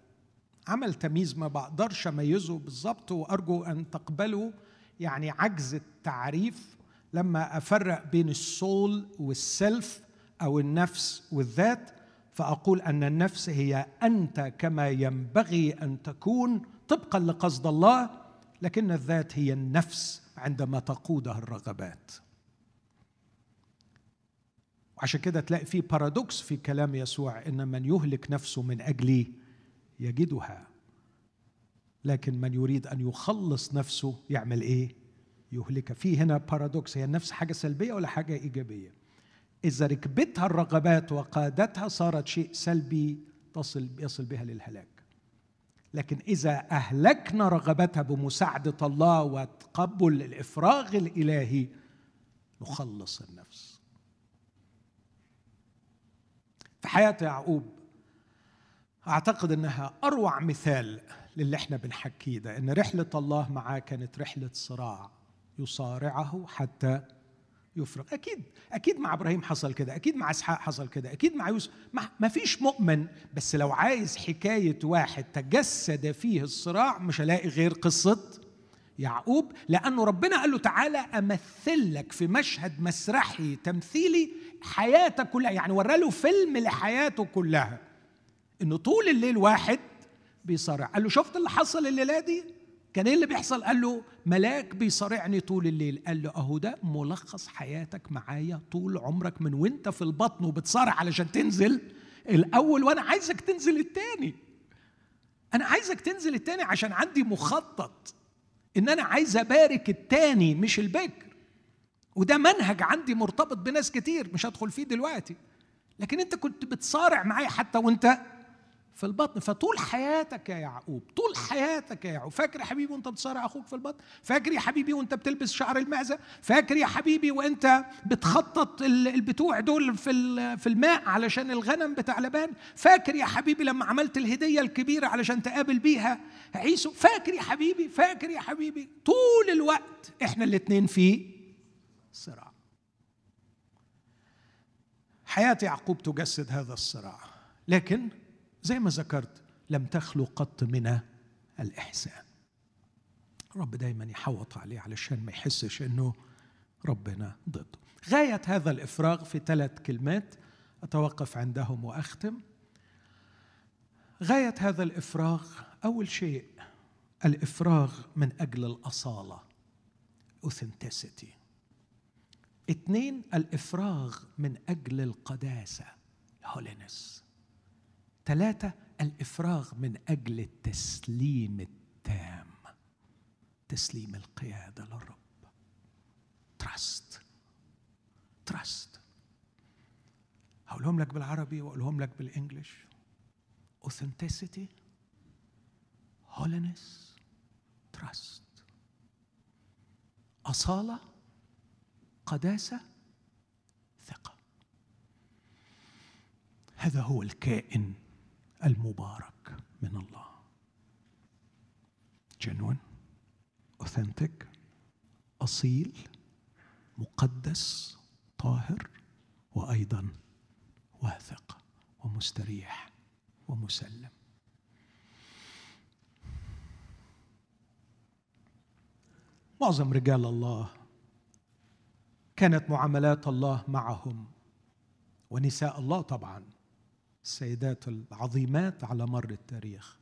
عمل تمييز ما بقدرش أميزه بالظبط وأرجو أن تقبلوا يعني عجز التعريف لما أفرق بين السول والسلف أو النفس والذات. فأقول أن النفس هي أنت كما ينبغي أن تكون طبقا لقصد الله لكن الذات هي النفس عندما تقودها الرغبات. وعشان كده تلاقي في بارادوكس في كلام يسوع إن من يهلك نفسه من أجلي يجدها. لكن من يريد أن يخلص نفسه يعمل إيه؟ يهلك. في هنا بارادوكس هي النفس حاجة سلبية ولا حاجة إيجابية؟ إذا ركبتها الرغبات وقادتها صارت شيء سلبي تصل يصل بها للهلاك. لكن إذا أهلكنا رغبتها بمساعدة الله وتقبل الإفراغ الإلهي نخلص النفس. في حياه يعقوب أعتقد أنها أروع مثال للي إحنا بنحكيه ده إن رحلة الله معاه كانت رحلة صراع يصارعه حتى يفرغ أكيد أكيد مع إبراهيم حصل كده أكيد مع إسحاق حصل كده أكيد مع يوسف. ما فيش مؤمن بس لو عايز حكاية واحد تجسد فيه الصراع مش هلاقي غير قصة يعقوب. لأنه ربنا قال له تعالى امثل لك في مشهد مسرحي تمثيلي حياتك كلها يعني ورى له فيلم لحياته كلها. انه طول الليل واحد بيصارع. قال له شفت اللي حصل الليلة دي؟ كان إيه اللي بيحصل؟ قال له ملاك بيصارعني طول الليل. قال له أهو ده ملخص حياتك معايا طول عمرك من وأنت في البطن وبتصارع علشان تنزل الأول وأنا عايزك تنزل التاني. أنا عايزك تنزل التاني عشان عندي مخطط إن أنا عايز أبارك التاني مش البكر. وده منهج عندي مرتبط بناس كتير مش هدخل فيه دلوقتي. لكن أنت كنت بتصارع معايا حتى وأنت في البطن. فطول حياتك يا يعقوب طول حياتك يا يعقوب. فاكر يا حبيبي وانت بتصارع أخوك في البطن؟ فاكر يا حبيبي وانت بتلبس شعر المعزة؟ فاكر يا حبيبي وانت بتخطط البتوع دول في في الماء علشان الغنم بتاع لبان؟ فاكر يا حبيبي لما عملت الهدية الكبيرة علشان تقابل بيها عيسو؟ فاكر يا حبيبي فاكر يا حبيبي. طول الوقت إحنا الاثنين في صراع. حياة يعقوب تجسد هذا الصراع لكن زي ما ذكرت لم تخلو قط من الإحسان. رب دايما يحوط عليه علشان ما يحسش إنه ربنا ضده. غاية هذا الإفراغ في ثلاث كلمات أتوقف عندهم وأختم. غاية هذا الإفراغ أول شيء الإفراغ من أجل الأصالة authenticity. اثنين الإفراغ من أجل القداسة holiness. ثلاثة الإفراغ من أجل التسليم التام. تسليم القيادة للرب. trust trust هقولهم لك بالعربي وأقولهم لك بال English authenticity. Holiness. Trust. أصالة. قداسة. ثقة. هذا هو الكائن المبارك من الله. Genuine authentic أصيل مقدس طاهر وأيضا واثق ومستريح ومسلم. معظم رجال الله كانت معاملات الله معهم ونساء الله طبعا. السيدات العظيمات على مر التاريخ.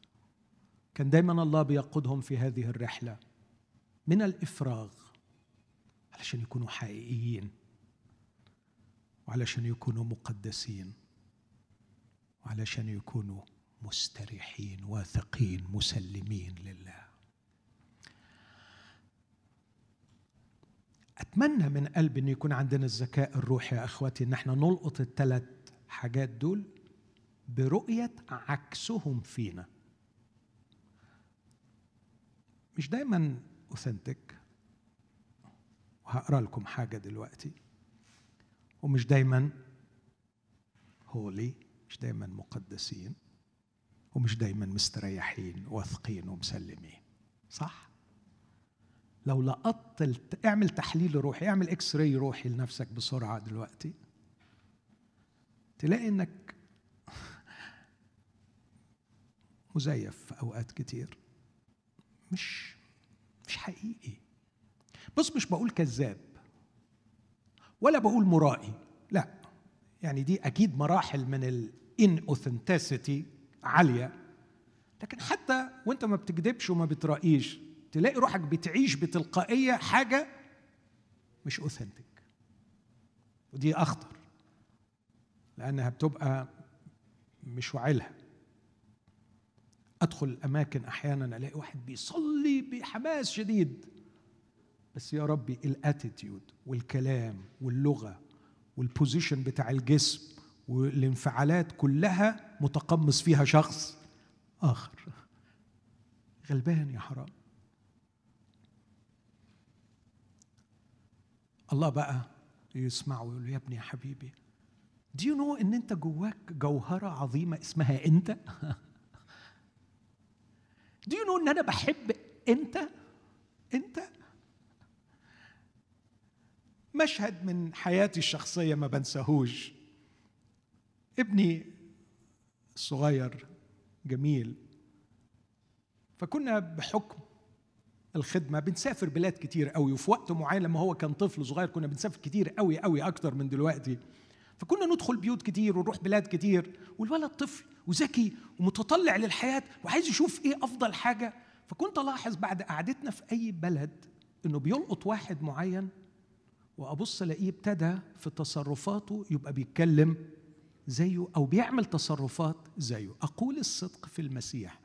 كان دايما الله بيقودهم في هذه الرحلة من الإفراغ علشان يكونوا حقيقيين وعلشان يكونوا مقدسين وعلشان يكونوا مستريحين واثقين مسلمين لله. أتمنى من قلبي إن يكون عندنا الذكاء الروحي يا إخواتي إن إحنا نلقط الثلاث حاجات دول برؤية عكسهم فينا. مش دايما اوثنتك وهقرأ لكم حاجة دلوقتي. ومش دايما هولي مش دايما مقدسين. ومش دايما مستريحين واثقين ومسلمين. صح؟ لو لقطت اعمل تحليل روحي اعمل إكس راي روحي لنفسك بسرعة دلوقتي تلاقي إنك مزيف في أوقات كتير. مش مش حقيقي. بص مش بقول كذاب ولا بقول مرائي. لا يعني دي أكيد مراحل من الان اوثنتسيتي عالية. لكن حتى وأنت ما بتكذبش وما بترائيش تلاقي روحك بتعيش بتلقائية حاجة مش اوثنتك ودي أخطر لأنها بتبقى مش واعي لها أدخل الأماكن أحيانا ألاقي واحد بيصلي بحماس شديد. بس يا ربي ال attitude والكلام واللغة وال position بتاع الجسم والانفعالات كلها متقمص فيها شخص آخر. غلبان يا حرام. الله بقى يسمعه ويقول يا ابني يا حبيبي do you know إن أنت جواك جوهرة عظيمة اسمها أنت؟ do you know ان أنا بحب انت؟ انت؟ مشهد من حياتي الشخصية ما بنساهوش. ابني الصغير جميل. فكنا بحكم الخدمة بنسافر بلاد كتير قوي. وفي وقت معين لما هو كان طفل صغير كنا بنسافر كتير قوي قوي أكتر من دلوقتي. فكنا ندخل بيوت كتير ونروح بلاد كتير والولد طفل وذكي ومتطلع للحياة وعايز يشوف إيه أفضل حاجة. فكنت ألاحظ بعد قعدتنا في أي بلد إنه بيلقط واحد معين وأبص ألاقيه ابتدى في تصرفاته يبقى بيتكلم زيه أو بيعمل تصرفات زيه. أقول الصدق في المسيح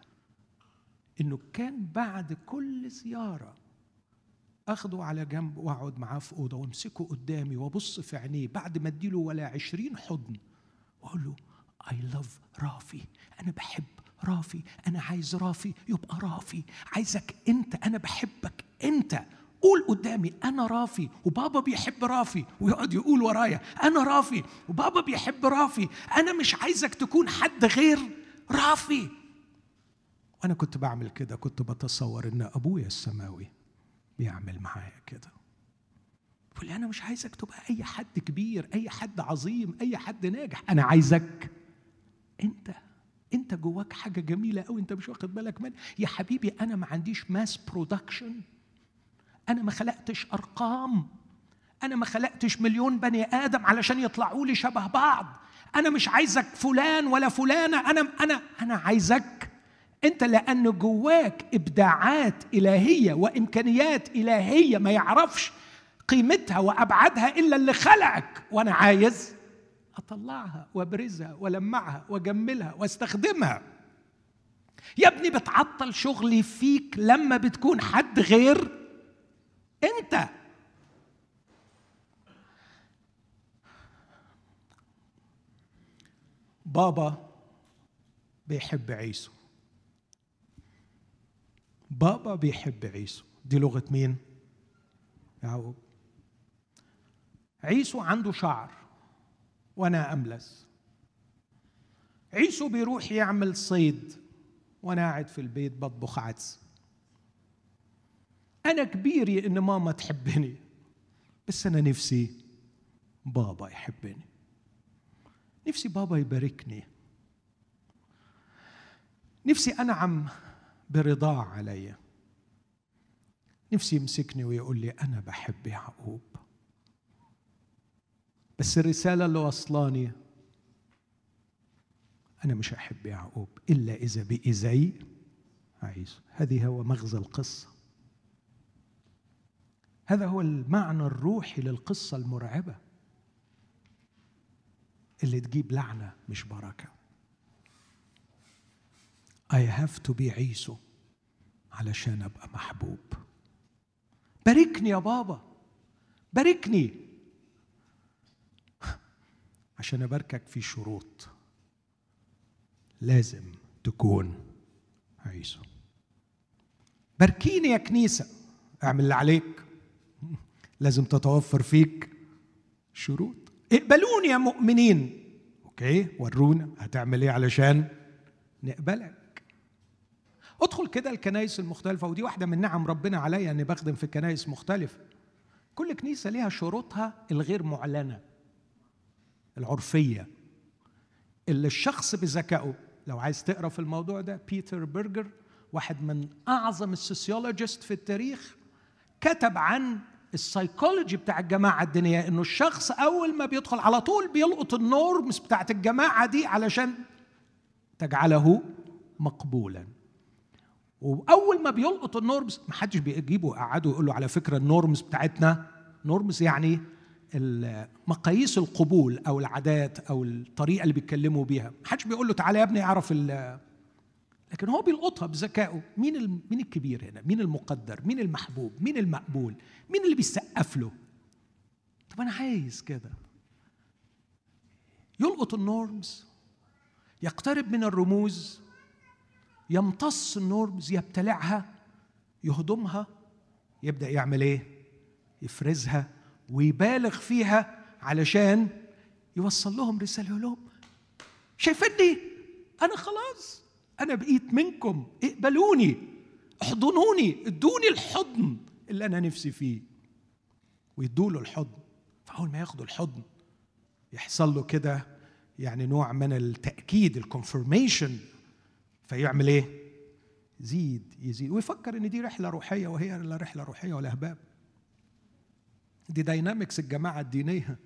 إنه كان بعد كل زيارة أخده على جنب وأقعد معاه في أوضة وأمسكه قدامي وأبص في عينيه. بعد ما أديله ولا عشرين حضن وأقول له اي لاف رافي. أنا بحب رافي. أنا عايز رافي يبقى رافي. عايزك أنت. أنا بحبك أنت. قول قدامي أنا رافي. وبابا بيحب رافي. ويقعد يقول ورايا أنا رافي. وبابا بيحب رافي. أنا مش عايزك تكون حد غير رافي. وأنا كنت بعمل كده. كنت بتصور إن أبويا السماوي بيعمل معايا كده. بقول أنا مش عايزك تبقى أي حد كبير أي حد عظيم أي حد ناجح. أنا عايزك. أنت أنت جواك حاجة جميلة قوي أنت مش واخد بالك منها. يا حبيبي أنا ما عنديش mass production أنا ما خلقتش أرقام. أنا ما خلقتش مليون بني آدم علشان يطلعوا لي شبه بعض. أنا مش عايزك فلان ولا فلانة. أنا أنا أنا عايزك انت لأن جواك ابداعات الهية وامكانيات الهية ما يعرفش قيمتها وابعادها الا اللي خلقك. وأنا عايز اطلعها وابرزها والمعها واجملها واستخدمها. يا ابني بتعطل شغلي فيك لما بتكون حد غير انت. بابا بيحب عيسو. بابا بيحب عيسو. دي لغة مين؟ يعقوب. عيسو عنده شعر وأنا أملس. عيسو بيروح يعمل صيد وأنا قاعد في البيت بطبخ عدس. أنا كبيري إن ماما تحبني بس أنا نفسي بابا يحبني. نفسي بابا يباركني. نفسي انعم برضاه علي. نفسي يمسكني ويقول لي أنا بحب يعقوب. بس الرسالة اللي وصلاني أنا مش هحب يعقوب إلا إذا بقي زي عيسو هذه هو مغزى القصة. هذا هو المعنى الروحي للقصة المرعبة اللي تجيب لعنة مش بركة. I have to be عيسو علشان أبقى محبوب. باركني يا بابا. باركني. عشان أباركك في شروط. لازم تكون عيسو. باركيني يا كنيسة. اعمل اللي عليك. لازم تتوفر فيك شروط. اقبلوني يا مؤمنين. أوكي ورونا هتعمل إيه علشان نقبلك. ادخل كده الكنائس المختلفة ودي واحدة من نعم ربنا عليا إني بخدم في كنائس مختلفة. كل كنيسة ليها شروطها الغير معلنة العرفية. اللي الشخص بذكائه لو عايز تقرأ في الموضوع ده بيتر برجر واحد من أعظم ال sociologists في التاريخ كتب عن السايكولوجي بتاع الجماعة الدينية إنه الشخص أول ما بيدخل على طول بيلقط ال norms بتاعت الجماعة دي علشان تجعله مقبولا. وأول ما بيلقط ال norms ما حدش بيجيبه ويقعده ويقول له على فكرة ال norms بتاعتنا norms يعني مقاييس القبول أو العادات أو الطريقة اللي بيتكلموا بيها. ما حدش بيقول له تعالى يا ابني اعرف لكن هو بيلقطها بذكائه. مين مين الكبير هنا؟ مين المقدر؟ مين المحبوب؟ مين المقبول؟ مين اللي بيسقف له؟ طب أنا عايز كده. يلقط النورمز يقترب من الرموز يمتص النورمز يبتلعها يهضمها يبدأ يعمل إيه؟ يفرزها ويبالغ فيها علشان يوصل لهم رسالة يقول لهم شايفيني؟ أنا خلاص أنا بقيت منكم اقبلوني احضنوني ادوني الحضن اللي أنا نفسي فيه. ويدوا له الحضن. فأول ما ياخدوا الحضن يحصل له كده يعني نوع من التأكيد الكونفرميشن فيعمل إيه؟ يزيد يزيد. ويفكر إن دي رحلة روحية وهي لا رحلة روحية ولا هباب دي داينامكس الجماعة الدينية.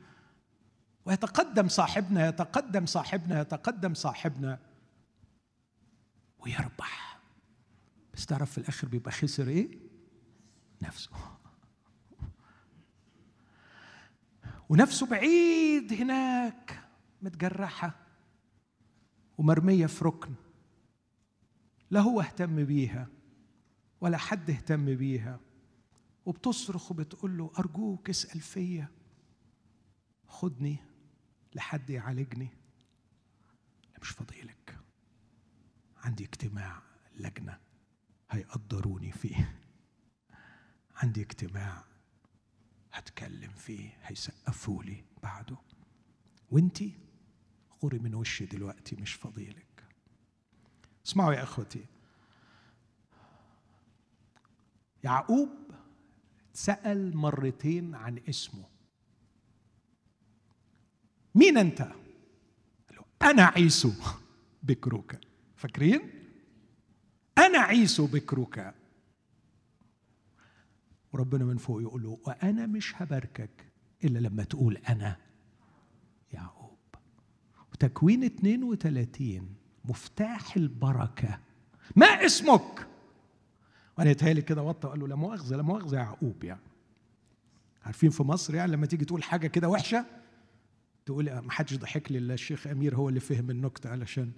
ويتقدم صاحبنا يتقدم صاحبنا يتقدم صاحبنا. ويربح. بس تعرف في الآخر بيبقى خسر إيه؟ نفسه. ونفسه بعيد هناك متجرحة. ومرمية في ركن. لا هو اهتم بيها ولا حد اهتم بيها. وبتصرخ وبتقول له أرجوك اسأل فيا. خدني لحد يعالجني. أنا مش فاضيلك عندي اجتماع لجنة هيقدروني فيه. عندي اجتماع هتكلم فيه هيسقفوا لي بعده. وانتي غوري من وشي دلوقتي مش فاضيلك اسمعوا يا إخوتي. يعقوب سأل مرتين عن اسمه. مين أنت؟ قال له أنا عيسو بكروك. فاكرين؟ أنا عيسو بكروك. وربنا من فوق يقول له وأنا مش هباركك إلا لما تقول أنا يعقوب. وتكوين 32 مفتاح البركة. ما اسمك؟ وأنا يتهيألي كده وطى وقال له لا مؤاخذة لا مؤاخذة يعقوب يعني. عارفين في مصر يعني لما تيجي تقول حاجة كده وحشة تقول ما حدش ضحك لي إلا الشيخ أمير هو اللي فهم النكتة علشان.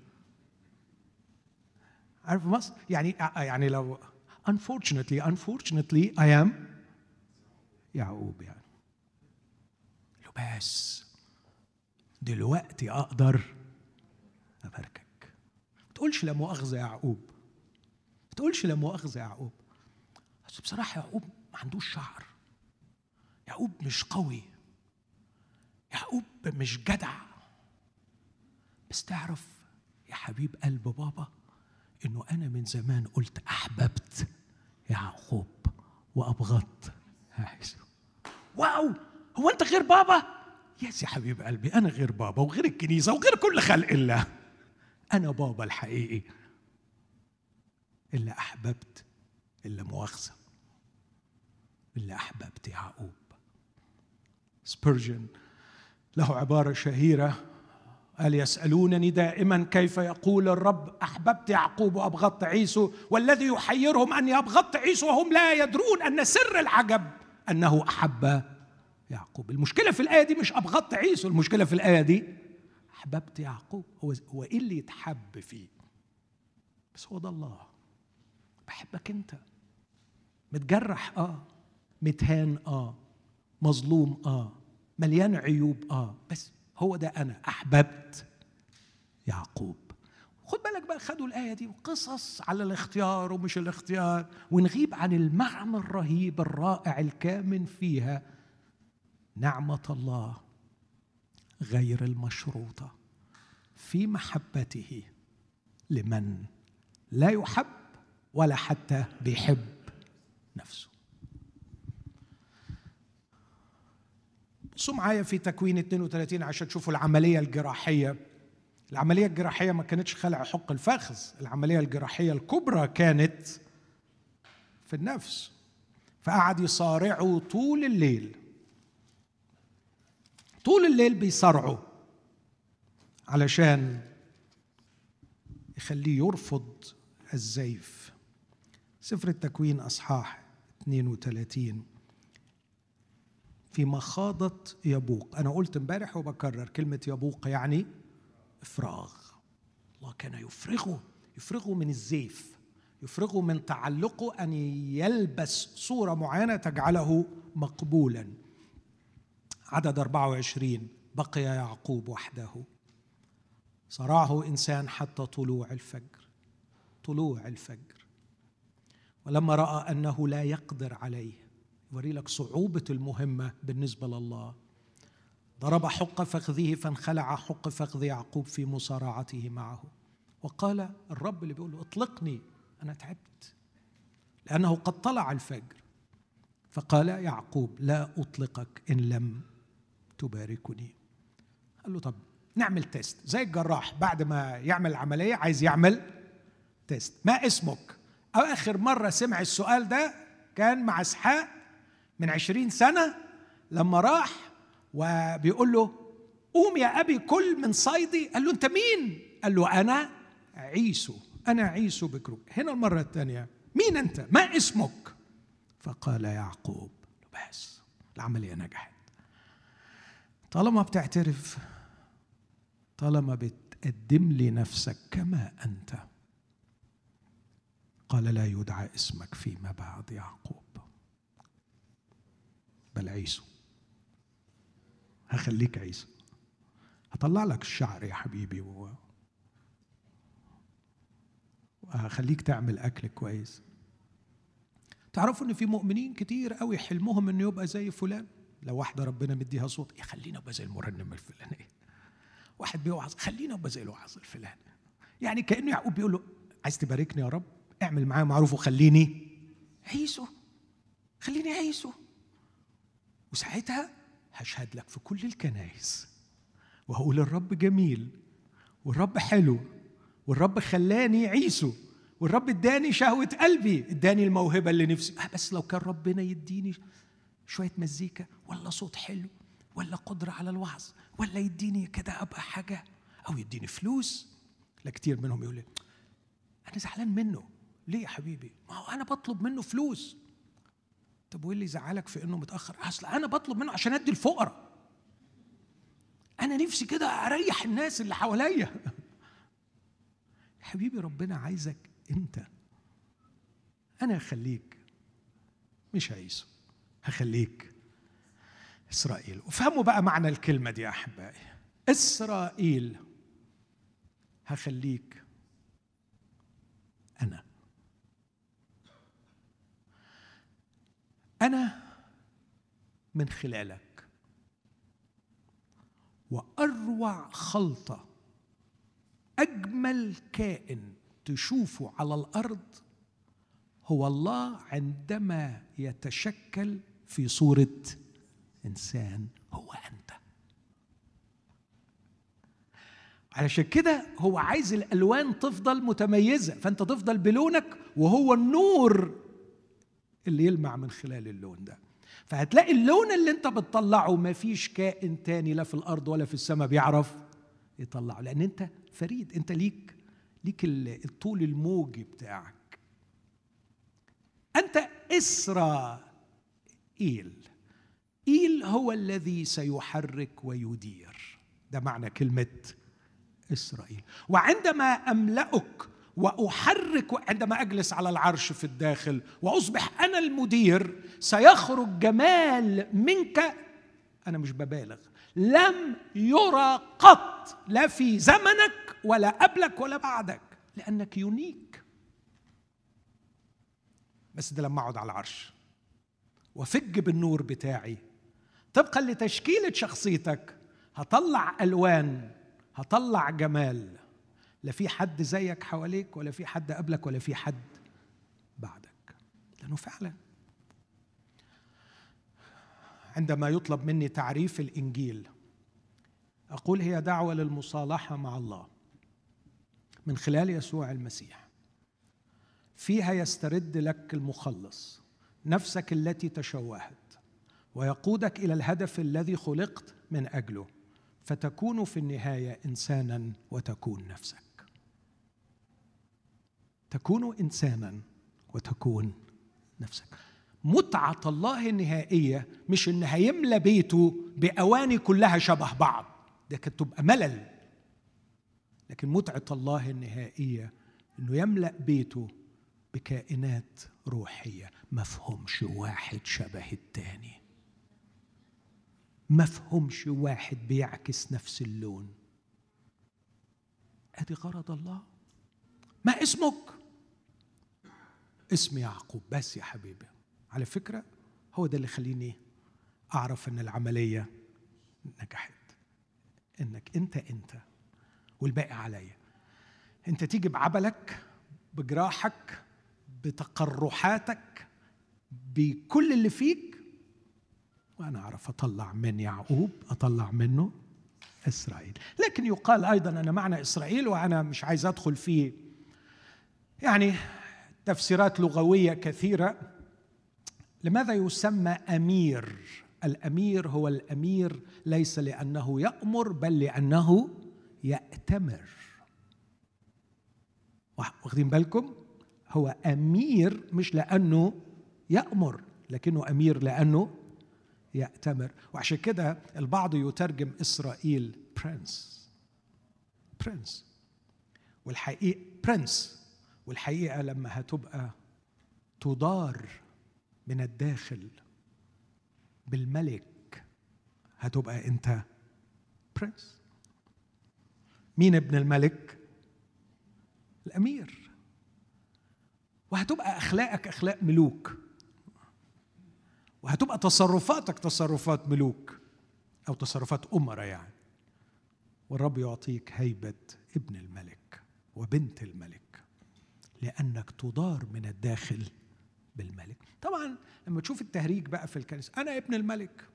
عارف مصر؟ يعني يعني لو unfortunately unfortunately I am يعقوب يعني. له بس دلوقتي أقدر اباركك ما تقولش لا مؤاخذة يعقوب. ما تقولش لا مؤاخذة يعقوب. بس بصراحة يعقوب ما عندوش شعر. يعقوب مش قوي. يعقوب مش جدع. بس تعرف يا حبيب قلب بابا إنه أنا من زمان قلت أحببت يعقوب وأبغضت. عيسى واو! هو أنت غير بابا؟ يا حبيب قلبي أنا غير بابا وغير الكنيسة وغير كل خلق الله. أنا بابا الحقيقي. إلا أحببت إلا مؤاخذة إلا أحببت يعقوب. سبيرجن له عبارة شهيرة. قال يسألونني دائما كيف يقول الرب أحببت يعقوب وأبغضت عيسو والذي يحيرهم أني أبغضت عيسو وهم لا يدرون أن سر العجب أنه أحب يعقوب. المشكلة في الآية دي مش أبغضت عيسو المشكلة في الآية دي أحببت يعقوب. هو هو إيه اللي يتحب فيه؟ بس هو ده الله. بحبك أنت. متجرح آه. متهان آه. مظلوم آه. مليان عيوب آه. بس هو ده أنا أحببت يعقوب. خد بالك بقى خدوا الآية دي وقصص على الاختيار ومش الاختيار ونغيب عن المعنى الرهيب الرائع الكامن فيها. نعمة الله. غير المشروطة في محبته لمن لا يحب ولا حتى بيحب نفسه. بصوا معايا في تكوين 32 عشان تشوفوا العملية الجراحية. العملية الجراحية ما كانتش خلع حق الفخذ. العملية الجراحية الكبرى كانت في النفس. فقعد يصارعوا طول الليل. طول الليل بيصارعوا علشان يخليه يرفض الزيف. سفر التكوين أصحاح 32 في مخاضة يبوق. أنا قلت امبارح وبكرر كلمة يبوق يعني إفراغ. الله كان يفرغه يفرغه من الزيف يفرغه من تعلقه أن يلبس صورة معينة تجعله مقبولا. عدد 24 بقي يعقوب وحده. صرعه إنسان حتى طلوع الفجر طلوع الفجر. ولما رأى أنه لا يقدر عليه يوري لك صعوبة المهمة بالنسبة لله. ضرب حق فخذه فانخلع حق فخذ يعقوب في مصارعته معه. وقال الرب اللي بيقول له اطلقني أنا تعبت لأنه قد طلع الفجر. فقال يعقوب لا أطلقك إن لم تباركني. قال له طب نعمل test. زي الجراح بعد ما يعمل العملية عايز يعمل test. ما اسمك؟ آخر مرة سمع السؤال ده كان مع إسحاق من عشرين سنة لما راح وبيقول له قوم يا أبي كل من صيدي. قال له أنت مين؟ قال له أنا عيسو. أنا عيسو بكروك هنا المرة الثانية مين أنت؟ ما اسمك؟ فقال يعقوب. بس العملية نجحت. طالما بتعترف طالما بتقدم لي نفسك كما أنت. قال لا يدعى اسمك فيما بعد يعقوب. بل عيسو. هخليك عيسو. هطلع لك الشعر يا حبيبي و... وهخليك تعمل أكل كويس. تعرفوا إن في مؤمنين كتير قوي حلمهم إنه يبقى زي فلان؟ لو واحدة ربنا مديها صوت يا خلينا ابقى زي المرنم الفلاني. واحد بيوعظ خلينا ابقى زي الوعظ الفلاني. يعني كأنه يعقوب بيقول له عايز تباركني يا رب؟ اعمل معايا معروف وخليني عيسو خليني عيسو وساعتها هشهد لك في كل الكنائس. وهقول الرب جميل والرب حلو والرب خلاني عيسو والرب اداني شهوة قلبي. اداني الموهبة اللي نفسي. آه بس لو كان ربنا يديني شوية مزيكا ولا صوت حلو ولا قدرة على الوعظ ولا يديني كده أبقى حاجة أو يديني فلوس. لا كتير منهم يقول لي أنا زعلان منه. ليه يا حبيبي؟ ما هو أنا بطلب منه فلوس. طب وايه اللي يزعلك في إنه متأخر؟ أصل أنا بطلب منه عشان أدي الفقراء. أنا نفسي كده أريح الناس اللي حواليا. حبيبي ربنا عايزك أنت. أنا هخليك. مش عيسو هخليك إسرائيل. وفهموا بقى معنى الكلمة دي يا أحبائي. إسرائيل هخليك أنا. أنا من خلالك. وأروع خلطة أجمل كائن تشوفه على الأرض هو الله عندما يتشكل في صورة إنسان هو أنت. علشان كده هو عايز الألوان تفضل متميزة فأنت تفضل بلونك وهو النور اللي يلمع من خلال اللون ده. فهتلاقي اللون اللي أنت بتطلعه ما فيش كائن تاني لا في الأرض ولا في السماء بيعرف يطلعه لأن أنت فريد أنت ليك ليك الطول الموجي بتاعك. أنت اسرائيل إيل هو الذي سيحرك ويدير. ده معنى كلمة إسرائيل. وعندما أملأك وأحرك عندما أجلس على العرش في الداخل وأصبح أنا المدير سيخرج جمال منك. أنا مش ببالغ. لم يرى قط. لا في زمنك ولا قبلك ولا بعدك. لأنك يونيك. بس ده لما أقعد على العرش. وفج بالنور بتاعي. طبقا لتشكيلة شخصيتك هطلع ألوان هطلع جمال. لا في حد زيك حواليك ولا في حد قبلك ولا في حد بعدك. لأنه فعلا. عندما يطلب مني تعريف الإنجيل أقول هي دعوة للمصالحة مع الله. من خلال يسوع المسيح. فيها يسترد لك المخلص. نفسك التي تشوهت ويقودك إلى الهدف الذي خلقت من أجله فتكون في النهاية إنسانا وتكون نفسك. تكون إنسانا وتكون نفسك. متعة الله النهائية مش إن هيملى بيته بأواني كلها شبه بعض ده كانت تبقى ملل. لكن متعة الله النهائية إنه يملأ بيته بكائنات روحية. مفهومش واحد شبه التاني. مفهومش واحد بيعكس نفس اللون. أدي غرض الله. ما اسمك؟ اسم يعقوب بس يا حبيبي. على فكرة هو ده اللي خليني أعرف أن العملية نجحت. إنك أنت أنت والباقي عليا. أنت تيجي بعبلك بجراحك بتقرحاتك بكل اللي فيك. وأنا أعرف أطلع من يعقوب أطلع منه إسرائيل. لكن يقال أيضا أن معنى إسرائيل وأنا مش عايز أدخل فيه. يعني تفسيرات لغوية كثيرة. لماذا يسمى أمير؟ الأمير هو الأمير ليس لأنه يأمر بل لأنه يأتمر. واخدين بالكم؟ هو أمير مش لأنه يأمر لكنه أمير لأنه يأتمر. وعشان كده البعض يترجم إسرائيل برنس برنس والحقيقة برنس والحقيقة لما هتبقى تدار من الداخل بالملك هتبقى أنت برنس مين ابن الملك؟ الأمير. وهتبقى أخلاقك أخلاق ملوك. وهتبقى تصرفاتك تصرفات ملوك أو تصرفات أمراء يعني. والرب يعطيك هيبة ابن الملك وبنت الملك لأنك تدار من الداخل بالملك. طبعا لما تشوف التهريج بقى في الكنيسة أنا ابن الملك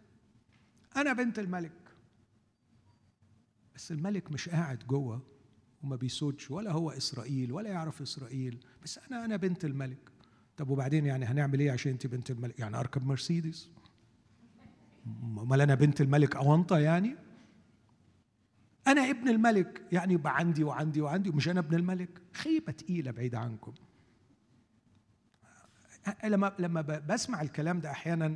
أنا بنت الملك. بس الملك مش قاعد جوه. وما بيسودش ولا هو إسرائيل ولا يعرف إسرائيل. بس أنا أنا بنت الملك. طب وبعدين يعني هنعمل إيه عشان أنت بنت الملك؟ يعني أركب مرسيدس؟ أمال أنا بنت الملك أونطة يعني؟ أنا ابن الملك. يعني يبقى عندي وعندي وعندي ومش أنا ابن الملك. خيبة تقيلة بعيد عنكم. لما لما بسمع الكلام ده أحيانا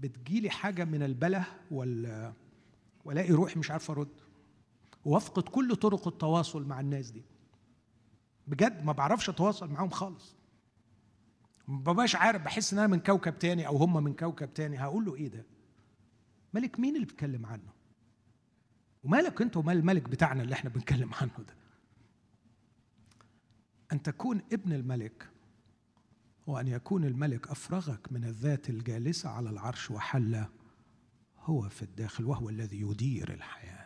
بتجيلي حاجة من البله وال وألاقي روحي مش عارف أرد. وافقد كل طرق التواصل مع الناس دي. بجد ما بعرفش أتواصل معاهم خالص. ما ببقاش عارف بحس إن أنا من كوكب تاني أو هم من كوكب تاني. هقول له إيه ده؟ ملك مين اللي بيتكلم عنه؟ ومالك أنت ومال الملك بتاعنا اللي إحنا بنتكلم عنه ده؟ أن تكون ابن الملك هو ان يكون الملك أفرغك من الذات الجالسة على العرش وحل هو في الداخل وهو الذي يدير الحياة.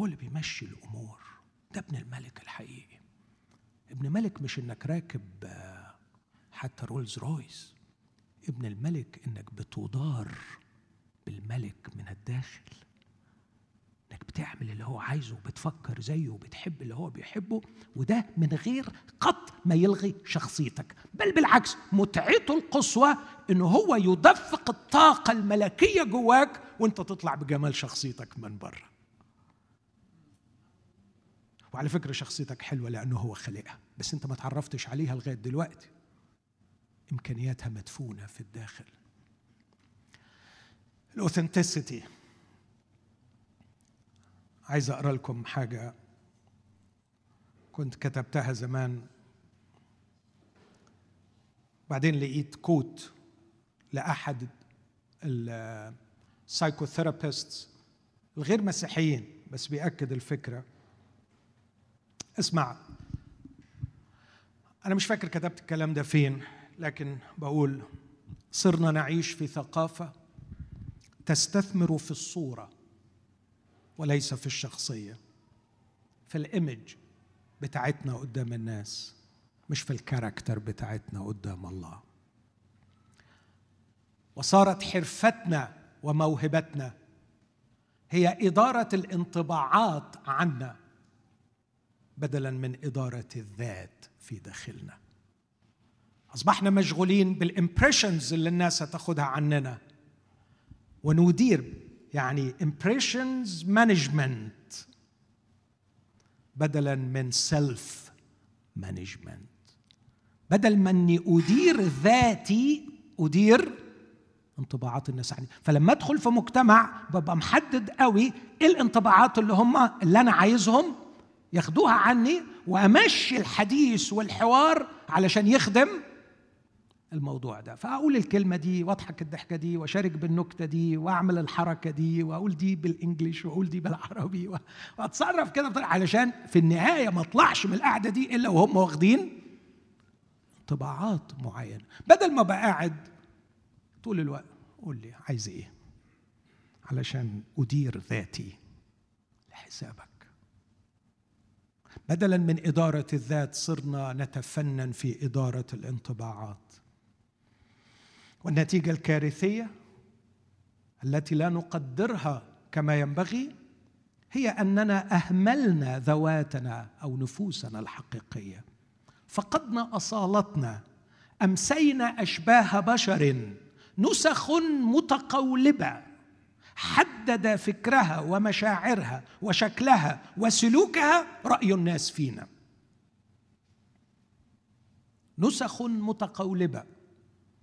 هو اللي بيمشي الأمور. ده ابن الملك الحقيقي. ابن ملك مش إنك راكب حتى رولز رويس. ابن الملك إنك بتدار بالملك من الداخل. إنك بتعمل اللي هو عايزه وبتفكر زيه وبتحب اللي هو بيحبه وده من غير قط ما يلغي شخصيتك. بل بالعكس متعته القصوى انه هو يدفق الطاقة الملكية جواك وأنت تطلع بجمال شخصيتك من بره. وعلى فكرة شخصيتك حلوة لأنه هو خلقها بس أنت ما تعرفتش عليها لغاية دلوقتي. إمكانياتها مدفونة في الداخل. ال authenticity عايز أقرأ لكم حاجة كنت كتبتها زمان. بعدين لقيت quote لأحد ال psychotherapists الغير مسيحيين بس بيأكد الفكرة. اسمع. أنا مش فاكر كتبت الكلام ده فين لكن بقول صرنا نعيش في ثقافة تستثمر في الصورة وليس في الشخصية في الإيمج بتاعتنا قدام الناس مش في الكاركتر بتاعتنا قدام الله. وصارت حرفتنا وموهبتنا هي إدارة الانطباعات عنا. بدلا من إدارة الذات في داخلنا. أصبحنا مشغولين بال impressions اللي الناس هتاخدها عننا. وندير يعني impressions management. بدلا من self management بدل ما أني أدير ذاتي أدير انطباعات الناس عني. فلما أدخل في مجتمع ببقى محدد قوي إيه الانطباعات اللي هم اللي أنا عايزهم ياخدوها عني وامشي الحديث والحوار علشان يخدم الموضوع ده. فأقول الكلمة دي وأضحك الضحكة دي وأشارك بالنكتة دي وأعمل الحركة دي وأقول دي بالانجلش وأقول دي بالعربي وأتصرف كده علشان في النهاية ما أطلعش من القعدة دي إلا وهم واخدين طباعات معينة. بدل ما أبقى قاعد طول الوقت قول لي عايز إيه؟ علشان أدير ذاتي لحسابك. بدلا من إدارة الذات صرنا نتفنن في إدارة الانطباعات. والنتيجة الكارثية التي لا نقدرها كما ينبغي هي أننا أهملنا ذواتنا أو نفوسنا الحقيقية. فقدنا أصالتنا أمسينا أشباه بشر نسخ متقولبة. حدد فكرها ومشاعرها وشكلها وسلوكها رأي الناس فينا. نسخ متقولبة.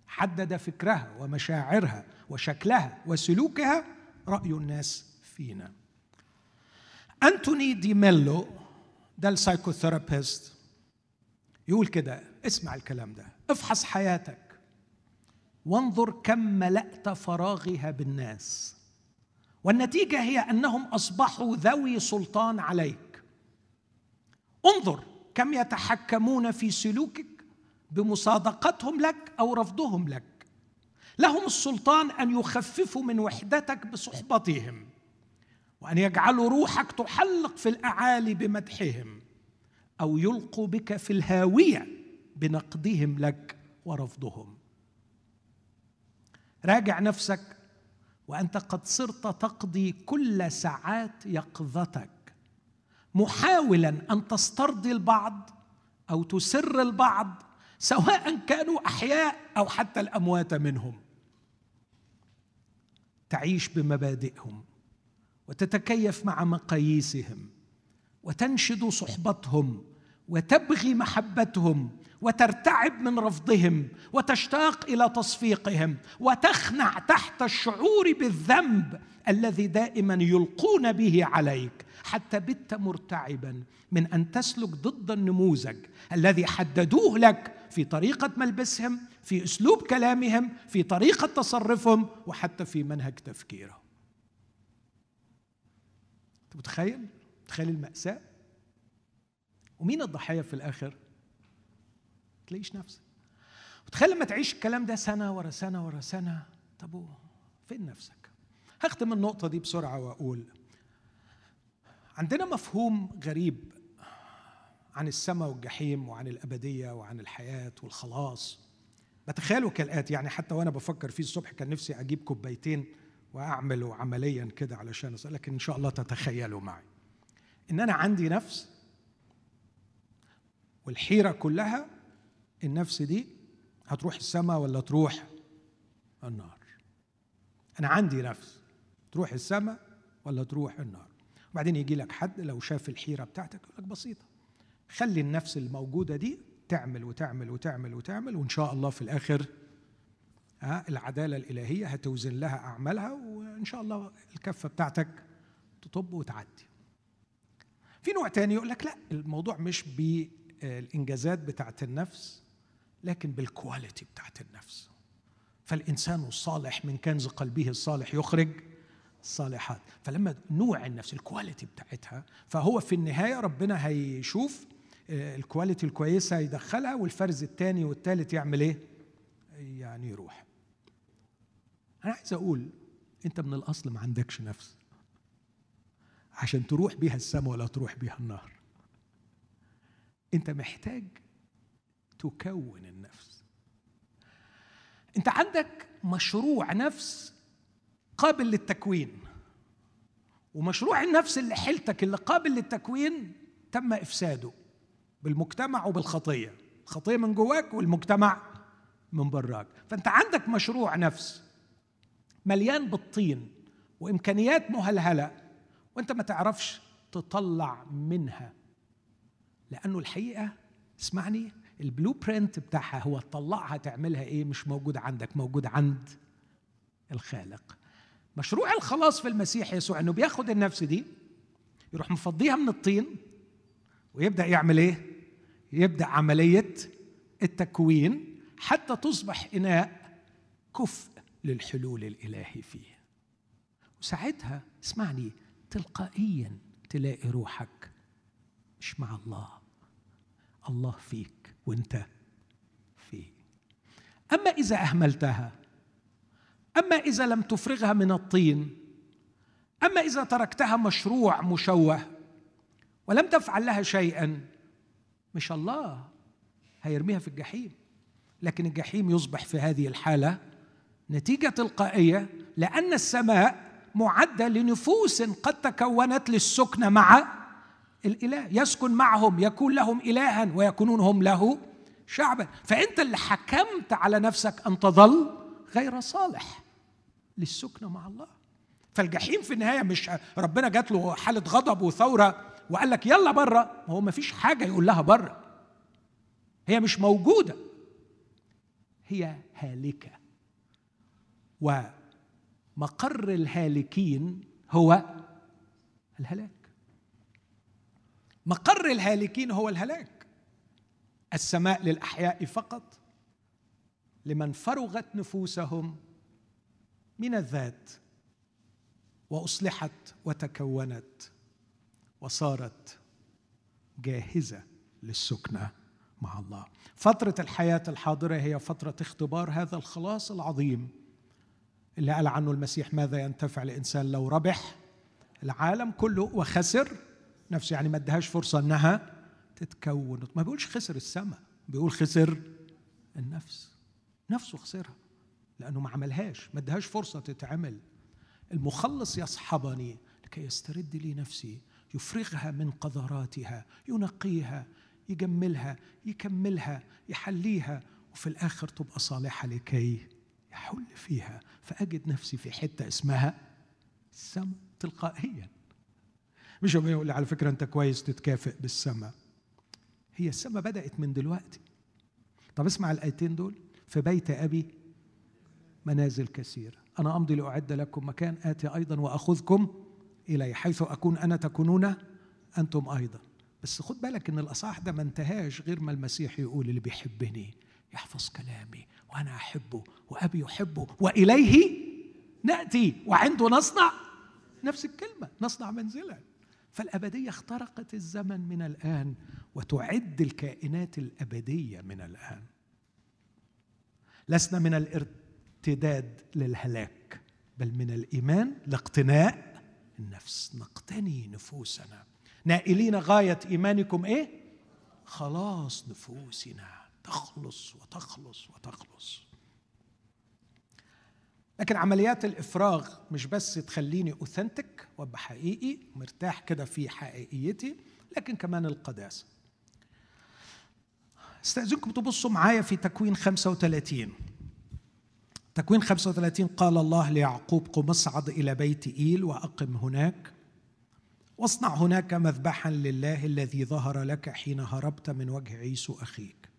حدد فكرها ومشاعرها وشكلها وسلوكها رأي الناس فينا. أنتوني دي ميلو ده السايكوثيرابيست يقول كده اسمع الكلام ده افحص حياتك. وانظر كم ملأت فراغها بالناس. والنتيجة هي أنهم أصبحوا ذوي سلطان عليك. انظر كم يتحكمون في سلوكك بمصادقتهم لك أو رفضهم لك. لهم السلطان أن يخففوا من وحدتك بصحبتهم وأن يجعلوا روحك تحلق في الأعالي بمدحهم أو يلقوا بك في الهاوية بنقدهم لك ورفضهم. راجع نفسك وأنت قد صرت تقضي كل ساعات يقظتك. محاولا أن تسترضي البعض أو تسر البعض سواء كانوا أحياء أو حتى الأموات منهم. تعيش بمبادئهم وتتكيف مع مقاييسهم وتنشد صحبتهم وتبغي محبتهم وترتعب من رفضهم وتشتاق إلى تصفيقهم وتخنع تحت الشعور بالذنب الذي دائما يلقون به عليك. حتى بت مرتعبا من أن تسلك ضد النموذج الذي حددوه لك في طريقة ملبسهم في أسلوب كلامهم في طريقة تصرفهم وحتى في منهج تفكيرهم. أنت متخيل؟ متخيل المأساة؟ ومين الضحيه في الآخر؟ تلاقيش نفسك. وتخيل لما تعيش الكلام ده سنة ورا سنة ورا سنة طب فين نفسك؟ هختم النقطة دي بسرعة وأقول عندنا مفهوم غريب عن السماء والجحيم وعن الأبدية وعن الحياة والخلاص. بتخيلوا كالآتي يعني حتى وأنا بفكر فيه الصبح كان نفسي أجيب كوبايتين واعمله عمليا كده علشان لكن إن شاء الله تتخيلوا معي. إن أنا عندي نفس والحيرة كلها النفس دي هتروح السماء ولا تروح النار؟ أنا عندي نفس. تروح السماء ولا تروح النار؟ وبعدين يجي لك حد لو شاف الحيرة بتاعتك يقول لك بسيطة. خلي النفس الموجودة دي تعمل وتعمل وتعمل وتعمل وإن شاء الله في الآخر العدالة الإلهية هتوزن لها أعمالها وإن شاء الله الكفة بتاعتك تطب وتعدي. في نوع تاني يقول لك لا الموضوع مش بالإنجازات بتاعت النفس لكن بال quality بتاعت النفس فالإنسان الصالح من كنز قلبه الصالح يخرج الصالحات فلما نوع النفس ال quality بتاعتها فهو في النهاية ربنا هيشوف آه، ال quality الكويسة يدخلها والفرز الثاني والثالث يعمل إيه؟ يعني يروح. أنا عايز أقول أنت من الأصل ما عندكش نفس عشان تروح بيها السماء ولا تروح بيها النار. أنت محتاج تكون النفس. انت عندك مشروع نفس قابل للتكوين ومشروع النفس اللي حيلتك اللي قابل للتكوين تم إفساده بالمجتمع وبالخطية الخطيه من جواك والمجتمع من براك فانت عندك مشروع نفس مليان بالطين وإمكانيات مهلهلة وانت ما تعرفش تطلع منها لأنه الحقيقة اسمعني البلو برنت بتاعها هو تطلعها تعملها إيه؟ مش موجود عندك موجود عند الخالق. مشروع الخلاص في المسيح يسوع إنه بياخد النفس دي يروح مفضيها من الطين ويبدأ يعمل إيه؟ يبدأ عملية التكوين حتى تصبح إناء كفء للحلول الإلهي فيه. وساعتها اسمعني تلقائيا تلاقي روحك مش مع الله. الله فيك. وانت فيه. أما إذا أهملتها أما إذا لم تفرغها من الطين أما إذا تركتها مشروع مشوه ولم تفعل لها شيئا مش الله هيرميها في الجحيم. لكن الجحيم يصبح في هذه الحالة نتيجة تلقائية لأن السماء معدة لنفوس قد تكونت للسكن مع الإله. يسكن معهم يكون لهم الها ويكونون هم له شعبا. فأنت اللي حكمت على نفسك أن تظل غير صالح للسكنة مع الله. فالجحيم في النهاية مش ربنا جات له حالة غضب وثورة وقال لك يلا بره هو ما فيش حاجة يقول لها بره هي مش موجودة. هي هالكة. ومقر الهالكين هو الهلاك. مقر الهالكين هو الهلاك. السماء للأحياء فقط لمن فرغت نفوسهم من الذات وأصلحت وتكونت وصارت جاهزة للسكنة مع الله. فترة الحياة الحاضرة هي فترة اختبار هذا الخلاص العظيم اللي قال عنه المسيح ماذا ينتفع الإنسان لو ربح؟ العالم كله وخسر نفسه يعني ما ادهاش فرصة إنها تتكون. ما بيقولش خسر السماء بيقول خسر النفس. نفسه خسرها لأنه ما عملهاش ما ادهاش فرصة تتعمل. المخلص يصحبني لكي يسترد لي نفسي يفرغها من قذراتها ينقيها يجملها يكملها يحليها وفي الآخر تبقى صالحة لكي يحل فيها. فأجد نفسي في حتة اسمها السماء تلقائيا. مش يقول على فكرة أنت كويس تتكافئ بالسماء. هي السماء بدأت من دلوقتي. طب اسمع الآيتين دول. في بيت أبي منازل كثيرة أنا أمضي لأعد لكم مكان آتي أيضا وأخذكم إلي حيث أكون أنا تكونون أنتم أيضا. بس خد بالك إن الأصح ده ما انتهاش غير ما المسيح يقول اللي بيحبني يحفظ كلامي وأنا أحبه وأبي يحبه وإليه نأتي وعنده نصنع. نفس الكلمة نصنع منزلا فالأبدية اخترقت الزمن من الآن وتعد الكائنات الأبدية من الآن. لسنا من الارتباط ارتداد للهلاك بل من الإيمان لاقتناء النفس. نقتني نفوسنا. نائلين غاية إيمانكم إيه؟ خلاص نفوسنا. تخلص وتخلص وتخلص. لكن عمليات الإفراغ مش بس تخليني اوثنتك وأبقى حقيقي مرتاح كده في حقيقيتي لكن كمان القداسة. استأذنكم تبصوا معايا في تكوين 35 تكوين 35 قال الله ليعقوب قم اصعد إلى بيت إيل وأقم هناك. واصنع هناك مذبحا لله الذي ظهر لك حين هربت من وجه عيسو أخيك.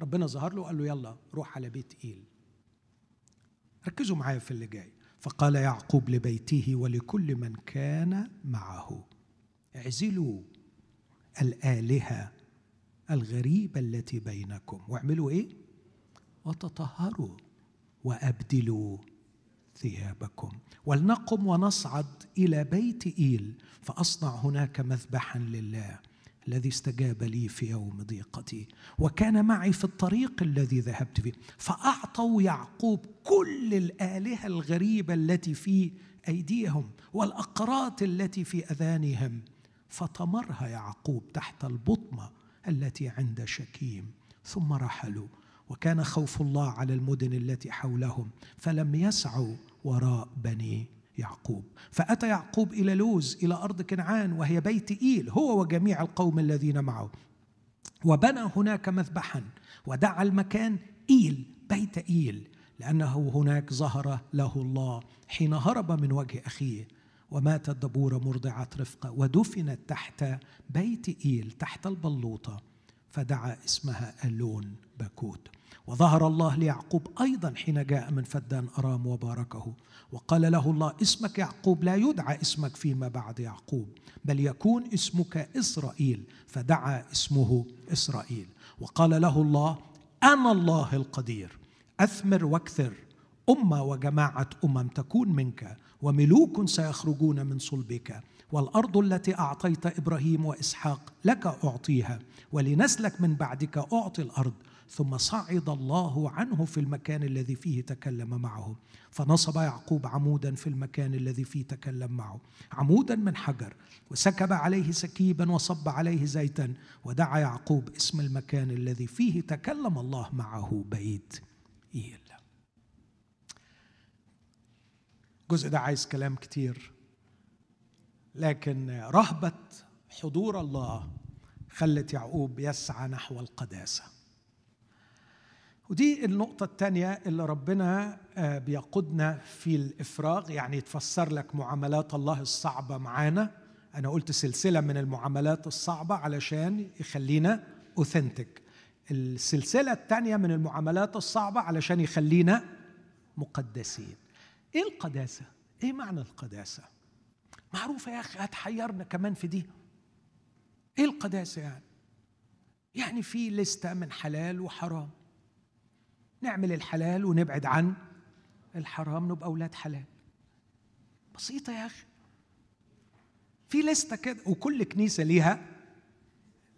ربنا ظهر له وقال له يلا روح على بيت إيل. ركزوا معايا في اللي جاي. فقال يعقوب لبيته ولكل من كان معه اعزلوا الآلهة الغريبة التي بينكم. واعملوا إيه؟ وتطهروا وأبدلوا ثيابكم. ولنقم ونصعد إلى بيت إيل فأصنع هناك مذبحا لله. الذي استجاب لي في يوم ضيقتي وكان معي في الطريق الذي ذهبت فيه. فأعطوا يعقوب كل الآلهة الغريبة التي في أيديهم والأقراط التي في أذانهم. فطمرها يعقوب تحت البطمه التي عند شكيم ثم رحلوا. وكان خوف الله على المدن التي حولهم فلم يسعوا وراء بني يعقوب. فأتى يعقوب إلى لوز إلى أرض كنعان وهي بيت إيل هو وجميع القوم الذين معه. وبنى هناك مذبحا ودعا المكان إيل بيت إيل لأنه هناك ظهر له الله حين هرب من وجه أخيه. وماتت دبورة مرضعة رفقة ودفنت تحت بيت إيل تحت البلوطة فدعا اسمها ألون باكوت وظهر الله ليعقوب أيضا حين جاء من فدان أرام وباركه. وقال له الله اسمك يعقوب لا يدعى اسمك فيما بعد يعقوب بل يكون اسمك إسرائيل فدعا اسمه إسرائيل. وقال له الله أنا الله القدير أثمر وأكثر أمة وجماعة أمم تكون منك وملوك سيخرجون من صلبك والأرض التي أعطيت إبراهيم وإسحاق لك أعطيها ولنسلك من بعدك أعطي الأرض ثم صعد الله عنه في المكان الذي فيه تكلم معه. فنصب يعقوب عمودا في المكان الذي فيه تكلم معه. عمودا من حجر وسكب عليه سكيبا وصب عليه زيتا ودعا يعقوب اسم المكان الذي فيه تكلم الله معه بيت إيل. الجزء ده عايز كلام كتير لكن رهبة حضور الله خلت يعقوب يسعى نحو القداسة. ودي النقطة الثانية اللي ربنا آه، بيقودنا في الإفراغ يعني تفسر لك معاملات الله الصعبة معانا أنا قلت سلسلة من المعاملات الصعبة علشان يخلينا أوثنتك السلسلة الثانية من المعاملات الصعبة علشان يخلينا مقدسين إيه القداسة؟ إيه معنى القداسة؟ معروفة يا أخي هتحيرنا كمان في دي إيه القداسة يعني؟ يعني في لستة من حلال وحرام نعمل الحلال ونبعد عن الحرام نبقى أولاد حلال. بسيطة يا أخي. في لستة كده وكل كنيسة ليها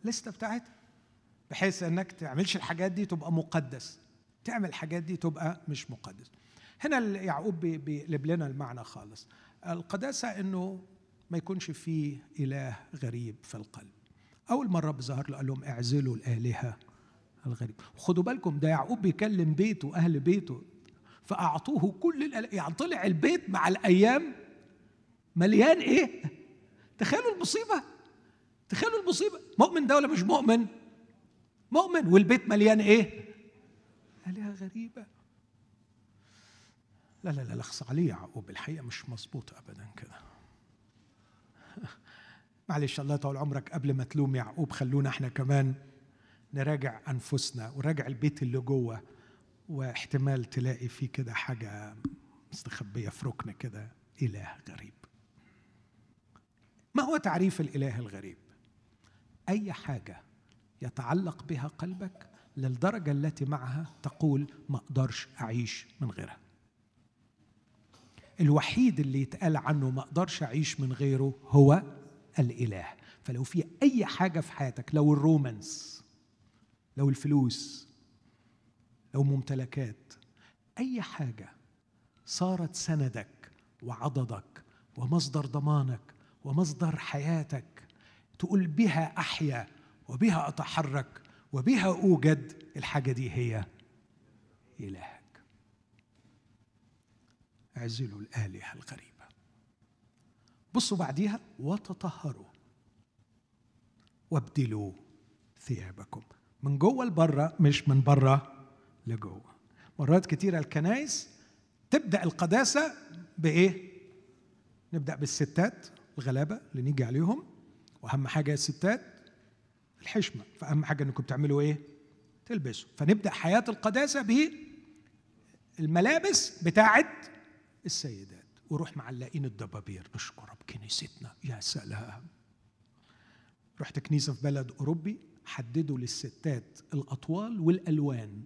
لستة بتاعتها بحيث إنك تعملش الحاجات دي تبقى مقدس. تعمل الحاجات دي تبقى مش مقدس. هنا يعقوب بيقلب لنا المعنى خالص. القداسة إنه ما يكونش فيه إله غريب في القلب. أول مرة بظهر له قال لهم اعزلوا الآلهة. الغريب. خدوا بالكم ده يعقوب بيكلم بيته أهل بيته فأعطوه كل الأل... يعني طلع البيت مع الأيام مليان إيه؟ تخيلوا المصيبة تخيلوا المصيبة. مؤمن ده ولا مش مؤمن؟ مؤمن. والبيت مليان إيه؟ آلهة غريبة. لا لا لا لخص عليه يعقوب. الحقيقة مش مظبوط أبدا كده. معلش الله يطول عمرك. قبل ما تلوم يعقوب خلونا إحنا كمان نراجع أنفسنا وراجع البيت اللي جوه واحتمال تلاقي فيه كده حاجة مستخبية في ركن كده إله غريب. ما هو تعريف الإله الغريب؟ أي حاجة يتعلق بها قلبك للدرجة التي معها تقول ما أقدرش أعيش من غيرها. الوحيد اللي يتقال عنه ما أقدرش أعيش من غيره هو الإله. فلو في أي حاجة في حياتك لو الرومانس لو الفلوس لو ممتلكات أي حاجة صارت سندك وعضدك ومصدر ضمانك ومصدر حياتك تقول بها أحيا وبها أتحرك وبها أوجد الحاجة دي هي إلهك. اعزلوا الآلهة الغريبة. بصوا بعديها وتطهروا وابدلوا ثيابكم. من جوه لبره مش من بره لجوه. مرات كتيرة الكنائس تبدأ القداسة بإيه؟ نبدأ بالستات الغلابة اللي نيجي عليهم. وأهم حاجة يا الستات الحشمة. فأهم حاجة أنكم تعملوا إيه؟ تلبسوا. فنبدأ حياة القداسة بالملابس بتاعت السيدات. وروح معلقين الدبابير. نشكر رب كنيستنا. يا سلام. رحت كنيسة في بلد أوروبي. حددوا للستات الأطوال والألوان.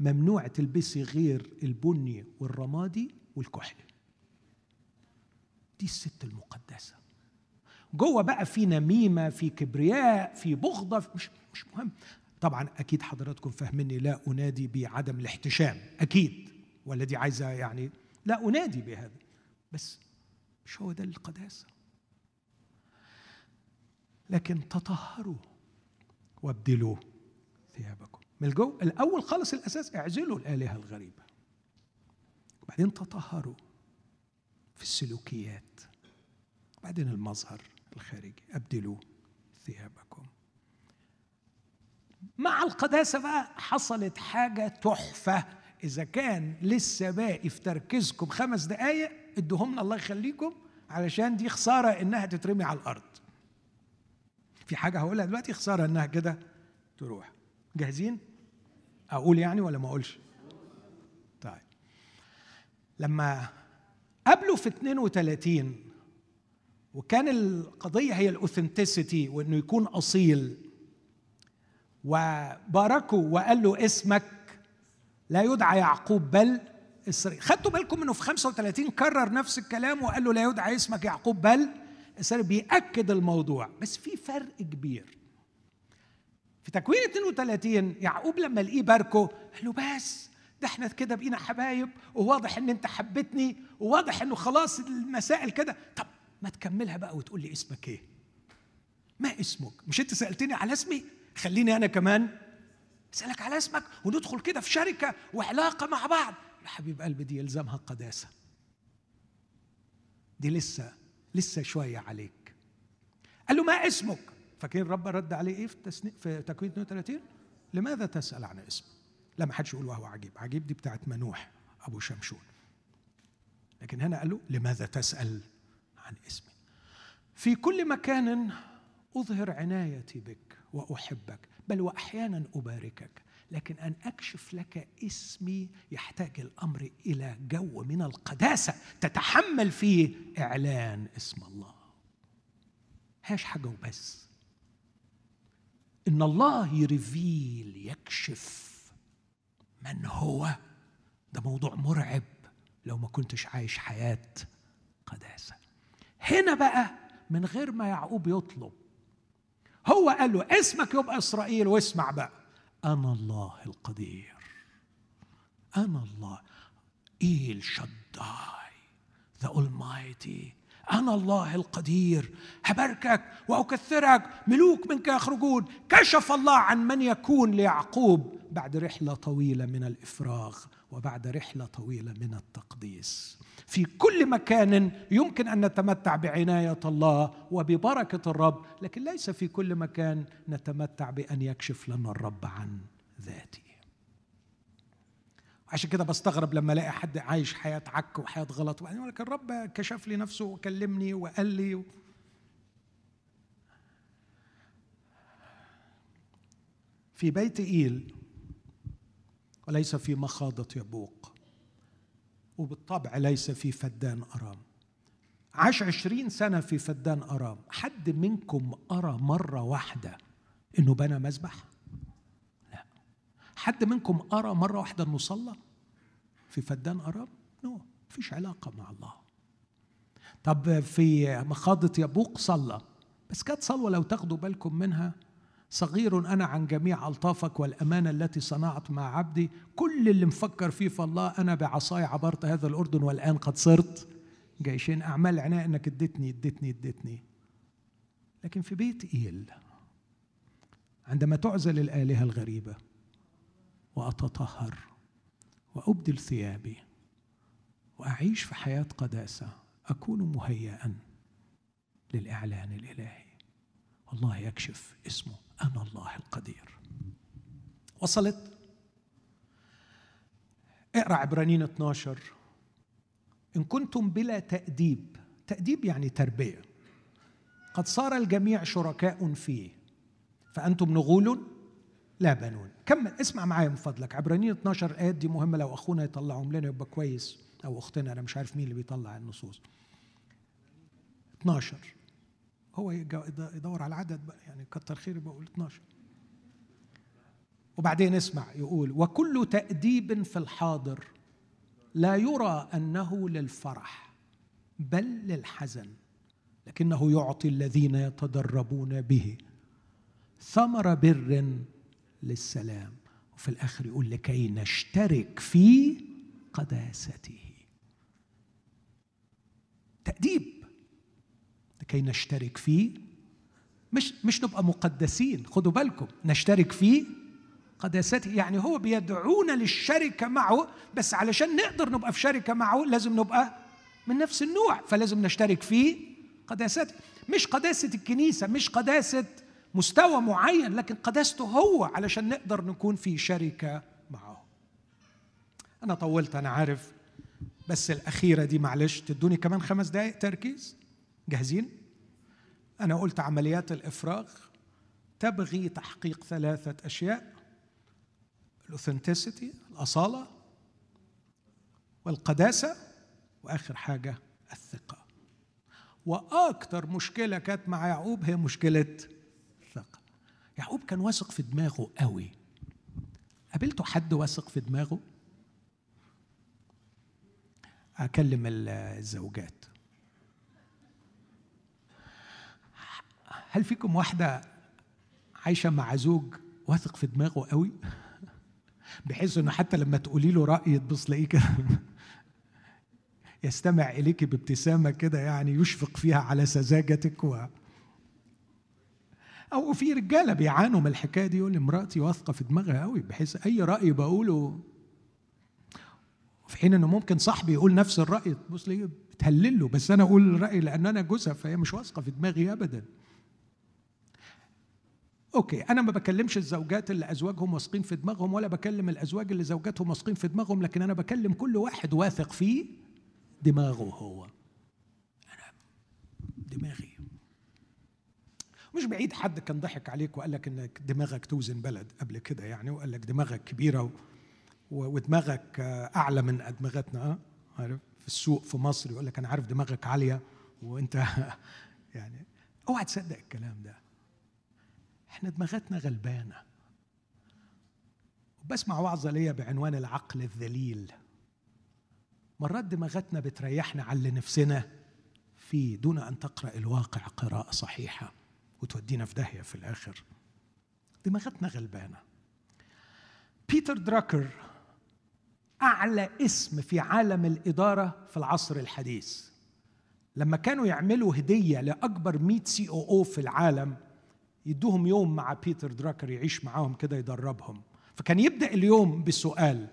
ممنوع تلبسي غير البني والرمادي والكحلي دي الست المقدسة. جوه بقى في نميمة في كبرياء في بغضة مش مش مهم. طبعا أكيد حضراتكم فاهميني لا أنادي بعدم الاحتشام. أكيد. دي عايزة يعني لا أنادي بهذا. بس مش هو ده القداسة. لكن تطهروا وابدلوا ثيابكم. من الجو الأول خالص الأساس اعزلوا الآلهة الغريبة. بعدين تطهروا في السلوكيات. بعدين المظهر الخارجي. أبدلوا ثيابكم. مع القداسة بقى حصلت حاجة تحفة. إذا كان لسه باقي في تركيزكم خمس دقايق ادوهم الله يخليكم علشان دي خسارة إنها تترمي على الأرض. في حاجة هقولها دلوقتي خسارة إنها كده تروح جاهزين؟ أقول يعني ولا ما أقولش؟ طيب لما قابلوا في 32 وكان القضية هي الأوثنتسيتي وإنه يكون أصيل وباركوا وقال له اسمك لا يدعى يعقوب بل إسرائيل خدتوا بالكم إنه في 35 كرر نفس الكلام وقال له لا يدعى اسمك يعقوب بل إسرائيل بيأكد الموضوع بس في فرق كبير. في تكوين 32 يعقوب لما لقيه باركه قال له بس ده إحنا كده بقينا حبايب وواضح إن أنت حبيتني وواضح إنه خلاص المسائل كده. طب ما تكملها بقى وتقول لي اسمك إيه؟ ما اسمك؟ مش أنت سألتني على اسمي؟ خليني أنا كمان أسألك على اسمك وندخل كده في شركة وعلاقة مع بعض. يا حبيب قلبي دي يلزمها قداسه دي لسه لسه شوية عليك. قال له ما اسمك؟ فاكرين رب رد عليه إيه في, تسني... في تكوين 32 لماذا تسأل عن اسمه لا ما حدش يقول وهو عجيب. عجيب دي بتاعت منوح أبو شمشون. لكن هنا قال له لماذا تسأل عن اسمي؟ في كل مكان أظهر عنايتي بك وأحبك بل وأحيانا أباركك. لكن أن أكشف لك اسمي يحتاج الأمر إلى جو من القداسة تتحمل فيه إعلان اسم الله. هاش حاجة وبس. إن الله يريفيل يكشف من هو. ده موضوع مرعب لو ما كنتش عايش حياة قداسة. هنا بقى من غير ما يعقوب يطلب هو قال له اسمك يبقى إسرائيل واسمع بقى. أنا الله القدير. أنا الله إيل شداي ذا اولمايتي أنا الله القدير. هباركك وأكثرك. ملوك منك يخرجون كشف الله عن من يكون ليعقوب بعد رحلة طويلة من الإفراغ وبعد رحلة طويلة من التقديس. في كل مكان يمكن أن نتمتع بعناية الله وببركة الرب لكن ليس في كل مكان نتمتع بأن يكشف لنا الرب عن ذاته. عشان كده بستغرب لما الاقي حد عايش حياة عك وحياة غلط. وبعدين يقول لك الرب كشف لي نفسه وكلمني وقال لي. و... في بيت إيل وليس في مخاضة يبوق وبالطبع ليس في فدان أرام. عاش عشرين سنة في فدان أرام. حد منكم أرى مرة واحدة إنه بنى مذبح؟ حد منكم أرى مرة واحدة إنه صلى؟ في فدان أرام نو فيش علاقة مع الله. طب في مخاضة يبوق صلى. بس كانت صلوة لو تاخدوا بالكم منها. صغير أنا عن جميع ألطافك والأمانة التي صنعت مع عبدي. كل اللي مفكر فيه في الله أنا بعصاي عبرت هذا الأردن والآن قد صرت. جيشين أعمال عناء أنك اديتني اديتني اديتني. لكن في بيت إيل عندما تعزل الآلهة الغريبة وأتطهر وأبدل ثيابي وأعيش في حياة قداسة أكون مهيئا للإعلان الإلهي. والله يكشف اسمه أنا الله القدير. وصلت؟ اقرأ عبرانيين 12 إن كنتم بلا تأديب تأديب يعني تربية قد صار الجميع شركاء فيه فأنتم نغول لا بنون. كمل اسمع معايا من فضلك. عبرانيين 12 آيات دي مهمة لو أخونا يطلعهم لنا يبقى كويس. أو أختنا أنا مش عارف مين اللي بيطلع النصوص. 12 هو يدور على العدد بقى يعني كتر خير بقول 12 وبعدين اسمع يقول وكل تأديب في الحاضر لا يرى أنه للفرح بل للحزن لكنه يعطي الذين يتدربون به. ثمر بر للسلام. وفي الآخر يقول لكي نشترك في قداسته. تأديب. لكي نشترك فيه مش مش نبقى مقدسين خدوا بالكم نشترك فيه قداسته. يعني هو بيدعونا للشركة معه بس علشان نقدر نبقى في شركة معه لازم نبقى من نفس النوع فلازم نشترك فيه قداسته. مش قداسة الكنيسة مش قداسة مستوى معين لكن قداسته هو علشان نقدر نكون في شركة معه أنا طولت أنا عارف. بس الأخيرة دي معلش تدوني كمان خمس دقائق تركيز؟ جاهزين؟ أنا قلت عمليات الإفراغ تبغي تحقيق ثلاثة أشياء الاوثنتسيتي الأصالة والقداسة وآخر حاجة الثقة. وأكثر مشكلة كانت مع يعقوب هي مشكلة يعقوب كان واثق في دماغه قوي. قابلته حد واثق في دماغه؟ أكلم الزوجات. هل فيكم واحدة عايشة مع زوج واثق في دماغه قوي؟ بحيث إنه حتى لما تقولي له رأي تبص تلاقيه كده. يستمع اليك بابتسامة كده يعني يشفق فيها على سذاجتك و أو في رجالة بيعانوا من الحكاية دي يقول مراتي واثقة في دماغها قوي بحيث أي رأي بقوله في حين إنه ممكن صاحبي يقول نفس الرأي تبص ليه بتهلل له بس أنا أقول الراي لأن أنا جوزها فهي مش واثقة في دماغي ابدا. أوكي أنا ما بكلمش الزوجات اللي أزواجهم واثقين في دماغهم ولا بكلم الأزواج اللي زوجاتهم واثقين في دماغهم لكن أنا بكلم كل واحد واثق في دماغه هو. أنا دماغي. مش بعيد حد كان ضحك عليك وقال لك إنك دماغك توزن بلد قبل كده يعني وقال لك دماغك كبيرة. ودماغك أعلى من ادمغتنا عارف؟ في السوق في مصر يقول لك أنا عارف دماغك عالية وأنت يعني أوعى تصدق الكلام ده. إحنا دماغاتنا غلبانة. وبسمع وعظة ليا بعنوان العقل الذليل. مرات دماغاتنا بتريحنا على اللي نفسنا فيه دون أن تقرأ الواقع قراءة صحيحة. وتودينا في داهية في الآخر. دماغاتنا غلبانة. بيتر دراكر أعلى اسم في عالم الإدارة في العصر الحديث. لما كانوا يعملوا هدية لأكبر 100 CEO في العالم يدوهم يوم مع بيتر دراكر يعيش معاهم كده يدربهم. فكان يبدأ اليوم بسؤال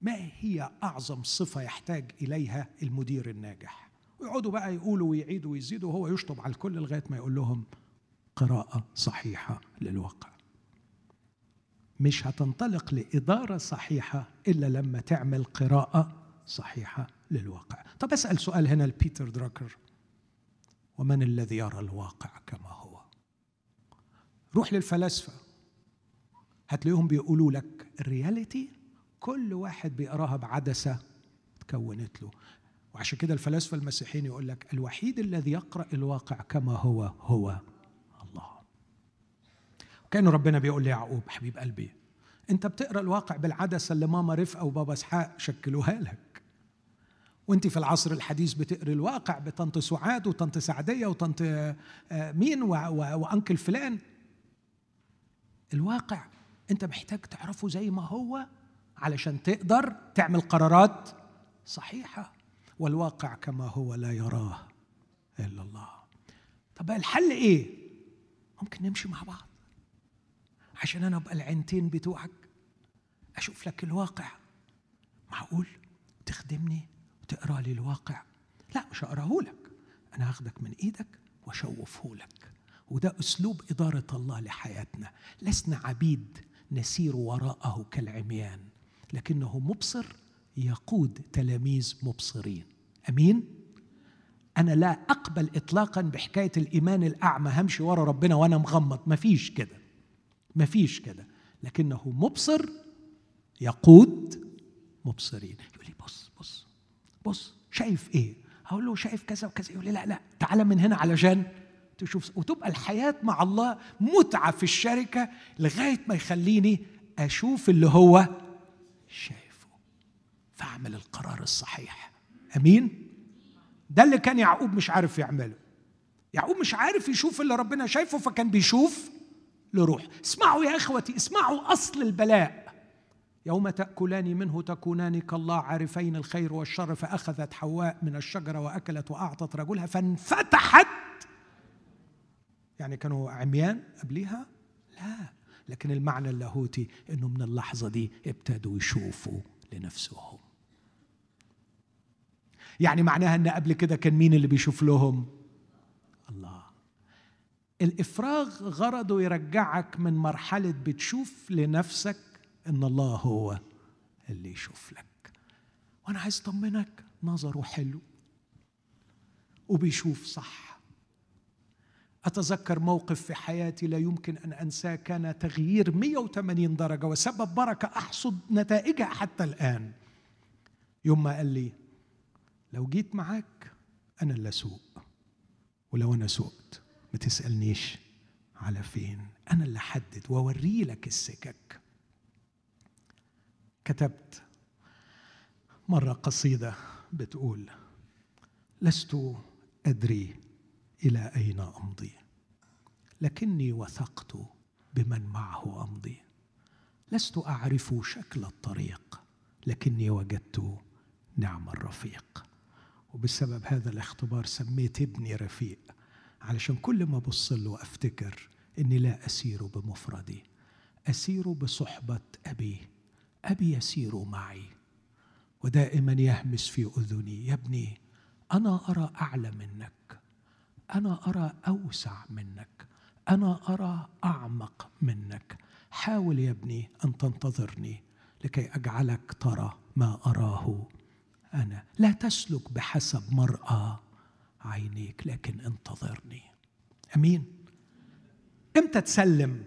ما هي أعظم صفة يحتاج إليها المدير الناجح؟ ويقعدوا بقى يقولوا ويعيدوا ويزيدوا وهو يشطب على الكل لغاية ما يقول لهم قراءة صحيحة للواقع. مش هتنطلق لإدارة صحيحة إلا لما تعمل قراءة صحيحة للواقع. طب أسأل سؤال هنا لبيتر دراكر ومن الذي يرى الواقع كما هو؟ روح للفلاسفة. هتلاقيهم بيقولوا لك ال reality كل واحد بيقراها بعدسة تكونت له. وعشان كده الفلاسفة المسيحيين يقول لك الوحيد الذي يقرأ الواقع كما هو هو الله. كان ربنا بيقول ليعقوب حبيب قلبي أنت بتقرأ الواقع بالعدسة اللي ماما رفقة وبابا إسحاق شكلوها لك. وأنت في العصر الحديث بتقري الواقع بطنط سعاد وطنط سعدية وطنط آه، مين وأنكل فلان. الواقع أنت محتاج تعرفه زي ما هو علشان تقدر تعمل قرارات صحيحة. والواقع كما هو لا يراه إلا الله. طب الحل إيه؟ ممكن نمشي مع بعض. عشان أنا أبقى العينتين بتوعك. أشوف لك الواقع. معقول؟ تخدمني تقرا لي الواقع؟ لا مش هقرأه لك. أنا هاخدك من إيدك وأشوفه لك. وده أسلوب إدارة الله لحياتنا. لسنا عبيد نسير وراءه كالعميان. لكنه مبصر يقود تلاميذ مبصرين. أمين؟ أنا لا أقبل اطلاقا بحكاية الإيمان الأعمى همشي ورا ربنا وأنا مغمض. مفيش كده. مفيش كده. لكنه مبصر يقود مبصرين. يقول لي بص بص بص شايف إيه؟ أقول له شايف كذا وكذا. يقول لي لا لا تعالى من هنا علشان تشوف. وتبقى الحياة مع الله متعة في الشركة لغاية ما يخليني أشوف اللي هو شايفه. فاعمل القرار الصحيح. آمين؟ ده اللي كان يعقوب مش عارف يعمله. يعقوب مش عارف يشوف اللي ربنا شايفه فكان بيشوف لروح. اسمعوا يا إخوتي اسمعوا أصل البلاء. يوم تأكلان منه تكونان كالله عارفين الخير والشر فأخذت حواء من الشجرة وأكلت وأعطت رجلها فانفتحت. يعني كانوا عميان قبليها؟ لا. لكن المعنى اللاهوتي إنه من اللحظة دي ابتدوا يشوفوا لنفسهم. يعني معناها إن قبل كده كان مين اللي بيشوف لهم؟ الله. الإفراغ غرضه يرجعك من مرحلة بتشوف لنفسك إن الله هو اللي يشوف لك. وأنا عايز أطمنك نظره حلو وبيشوف صح. أتذكر موقف في حياتي لا يمكن أن أنساه كان تغيير 180 درجة وسبب بركة أحصد نتائجها حتى الآن. يوم ما قال لي لو جيت معاك أنا اللي أسوق ولو أنا سوقت ما تسألنيش على فين. أنا اللي أحدد وأوري لك السكك. كتبت مرة قصيدة بتقول لست أدري إلى أين أمضي لكني وثقت بمن معه أمضي. لست أعرف شكل الطريق لكني وجدت نعم الرفيق. وبسبب هذا الاختبار سميت ابني رفيق علشان كل ما أبص له أفتكر إني لا أسير بمفردي أسير بصحبة أبي أبي يسير معي ودائما يهمس في أذني يا ابني أنا أرى أعلى منك أنا أرى أوسع منك أنا أرى أعمق منك حاول يا ابني أن تنتظرني لكي أجعلك ترى ما أراه. أنا لا تسلك بحسب مرأى عينيك لكن انتظرني. أمين. إمتى تسلم؟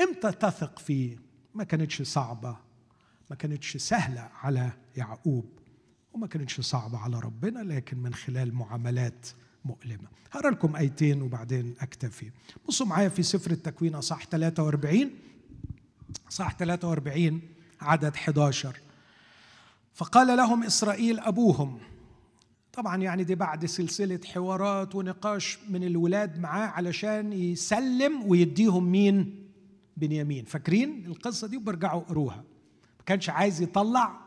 إمتى تثق فيه؟ ما كانتش صعبة. ما كانتش سهلة على يعقوب وما كانتش صعبة على ربنا لكن من خلال معاملات مؤلمة. هقرأ لكم آيتين وبعدين أكتفي. بصوا معايا في سفر التكوين اصح 43 صح 43 عدد 11 فقال لهم إسرائيل أبوهم. طبعا يعني دي بعد سلسلة حوارات ونقاش من الولاد معاه علشان يسلم ويديهم مين؟ بنيامين. فاكرين القصة دي وبرجعوا قروها. ما كانش عايز يطلع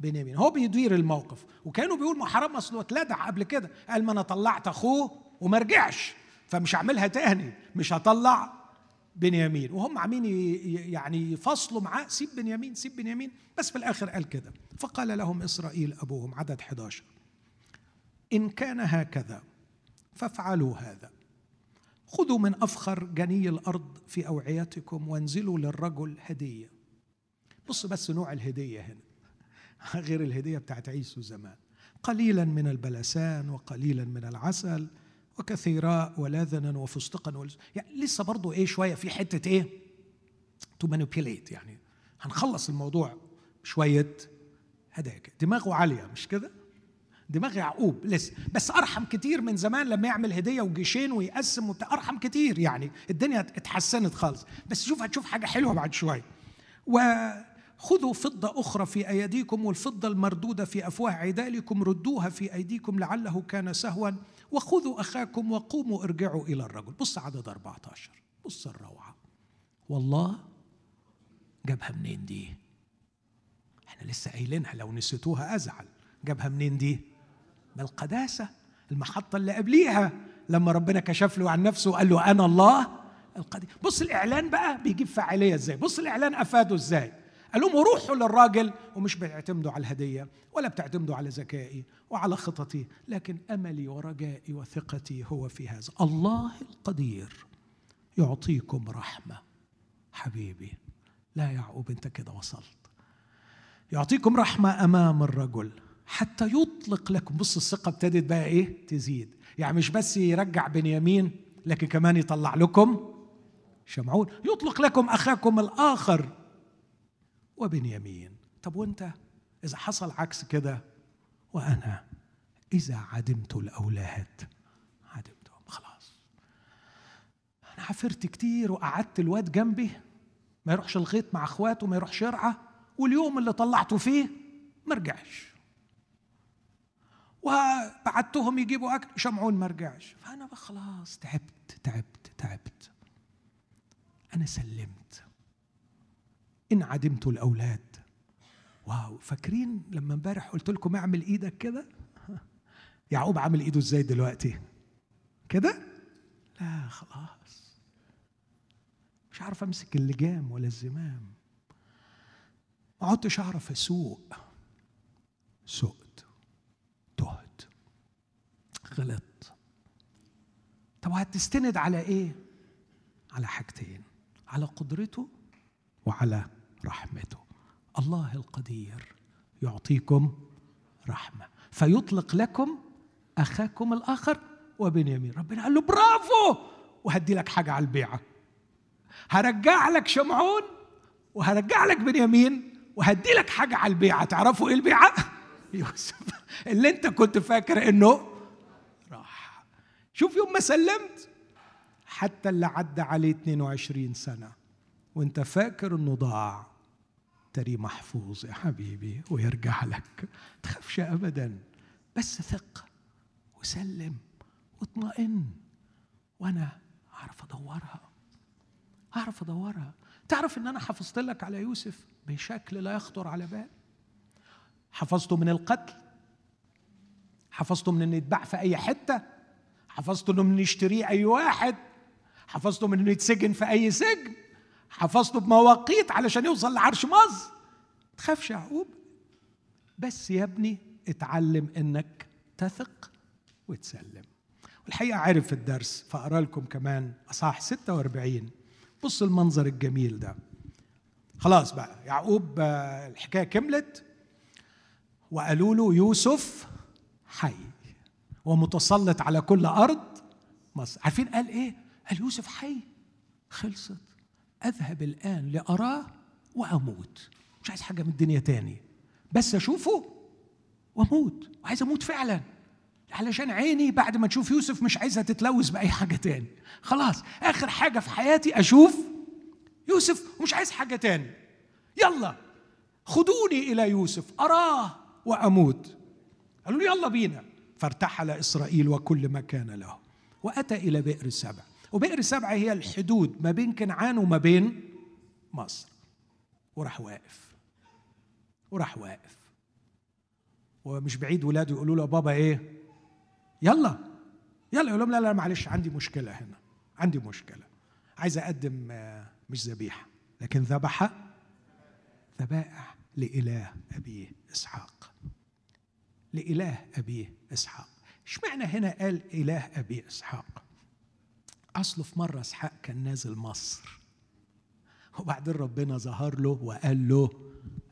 بنيامين. هو بيدير الموقف. وكانوا بيقول ما حرام اصله اتلدع قبل كده. قال ما أنا طلعت أخوه وما رجعش. فمش هعملها تاني. مش هطلع بنيامين. وهم عاملين يعني يفصلوا معاه سيب بنيامين سيب بنيامين. بس في الآخر قال كده. فقال لهم إسرائيل أبوهم عدد 11 إن كان هكذا فافعلوا هذا. خذوا من أفخر جني الأرض في أوعيتكم وانزلوا للرجل هدية. بص بس نوع الهدية هنا. غير الهدية بتاعت عيسو زمان. قليلا من البلسان وقليلا من العسل. وكثيراء ولذنا وفستقا ولز... يعني لسه برضه إيه شوية في حتة إيه؟ to manipulate يعني. هنخلص الموضوع شوية هدايا. دماغه عالية مش كده؟ دماغ يعقوب لسه. بس أرحم كتير من زمان لما يعمل هدية وجيشين ويقسم وبتاع. أرحم كتير يعني. الدنيا اتحسنت خالص. بس شوف هتشوف حاجة حلوة بعد شوية. وخذوا فضة أخرى في أيديكم والفضة المردودة في أفواه عدالكم ردوها في أيديكم لعله كان سهوا. وخذوا أخاكم وقوموا ارجعوا إلى الرجل. بص عدد 14 بص الروعة. والله جابها منين دي؟ إحنا لسه قايلينها لو نسيتوها أزعل. جابها منين دي؟ ما القداسة المحطة اللي قبليها. لما ربنا كشف له عن نفسه وقال له أنا الله القدير بص الإعلان بقى بيجيب فاعلية إزاي؟ بص الإعلان أفاده إزاي؟ قال لهم روحوا للراجل ومش بتعتمدوا على الهدية ولا بتعتمدوا على ذكائي وعلى خططي لكن أملي ورجائي وثقتي هو في هذا. الله القدير يعطيكم رحمة. حبيبي لا يعقوب أنت كده وصلت. يعطيكم رحمة أمام الرجل حتى يطلق لكم. بص الثقة ابتدت بقى إيه؟ تزيد. يعني مش بس يرجع بنيامين لكن كمان يطلع لكم شمعون. يطلق لكم أخاكم الآخر. وبنيامين. طب وانت؟ إذا حصل عكس كده وأنا إذا عدمت الأولاد. عدمتهم خلاص. أنا عفرت كتير وقعدت الواد جنبي. ما يروحش الغيط مع أخواته ما يروحش يرعى. واليوم اللي طلعته فيه ما رجعش. وبعتهم يجيبوا أكل شمعون ما رجعش. فأنا خلاص تعبت تعبت تعبت. أنا سلمت. إن عدمت الأولاد. واو فاكرين لما امبارح قلت لكم اعمل إيدك كده؟ يعقوب عامل إيده إزاي دلوقتي؟ كده؟ لا خلاص. مش عارف أمسك اللجام ولا الزمام. ما عدتش أعرف أسوق. سقت. تهت. غلطت. طب هتستند على إيه؟ على حاجتين على قدرته وعلى رحمته. الله القدير يعطيكم رحمة. فيطلق لكم أخاكم الآخر وبنيامين. ربنا قال له برافو! وهدي لك حاجة على البيعة. هرجع لك شمعون وهرجع لك بنيامين وهدي لك حاجة على البيعة. تعرفوا إيه البيعة؟ يوسف اللي انت كنت فاكر إنه راح. شوف يوم ما سلمت حتى اللي عدى عليه 22 سنة. وانت فاكر انه ضاع. تري محفوظ يا حبيبي ويرجع لك. تخافش ابدا. بس ثق وسلم واطمئن. وأنا أعرف أدورها. أعرف أدورها. تعرف إن أنا حفظت لك على يوسف؟ بشكل لا يخطر على بال. حفظته من القتل؟ حفظته من إنه يتباع في أي حتة؟ حفظته إنه من يشتريه أي واحد؟ حفظته من إنه يتسجن في أي سجن؟ حفظته بمواقيت علشان يوصل لعرش مصر. تخافش يعقوب بس يا ابني اتعلم انك تثق وتسلم. والحقيقة عرف الدرس فأقرأ لكم كمان أصحاح 46 بص المنظر الجميل ده. خلاص بقى يعقوب آه، الحكاية كملت. وقالوا له يوسف حي. ومتسلط على كل أرض مصر. عارفين قال إيه؟ قال يوسف حي. خلصت. أذهب الآن لأراه وأموت. مش عايز حاجة من الدنيا تاني. بس أشوفه وأموت. وعايز أموت فعلا. علشان عيني بعد ما تشوف يوسف مش عايزها تتلوث بأي حاجة تاني. خلاص آخر حاجة في حياتي أشوف يوسف ومش عايز حاجة تاني. يلا خدوني إلى يوسف أراه وأموت. قالوا له يلا بينا. فارتحل إسرائيل وكل ما كان له. وأتى إلى بئر سبع وبئر سبع هي الحدود ما بين كنعان وما بين مصر. وراح واقف وراح واقف. ومش بعيد ولاده يقولوا له بابا إيه؟ يلا يلا. يقول لهم لا لا معلش عندي مشكلة هنا عندي مشكلة. عايز أقدم آه، مش ذبيحة لكن ذبح ذبائح لإله أبيه إسحاق. لإله أبيه إسحاق. اشمعنى هنا قال إله ابي إسحاق؟ أصله في مرة إسحاق كان نازل مصر. وبعدين ربنا ظهر له وقال له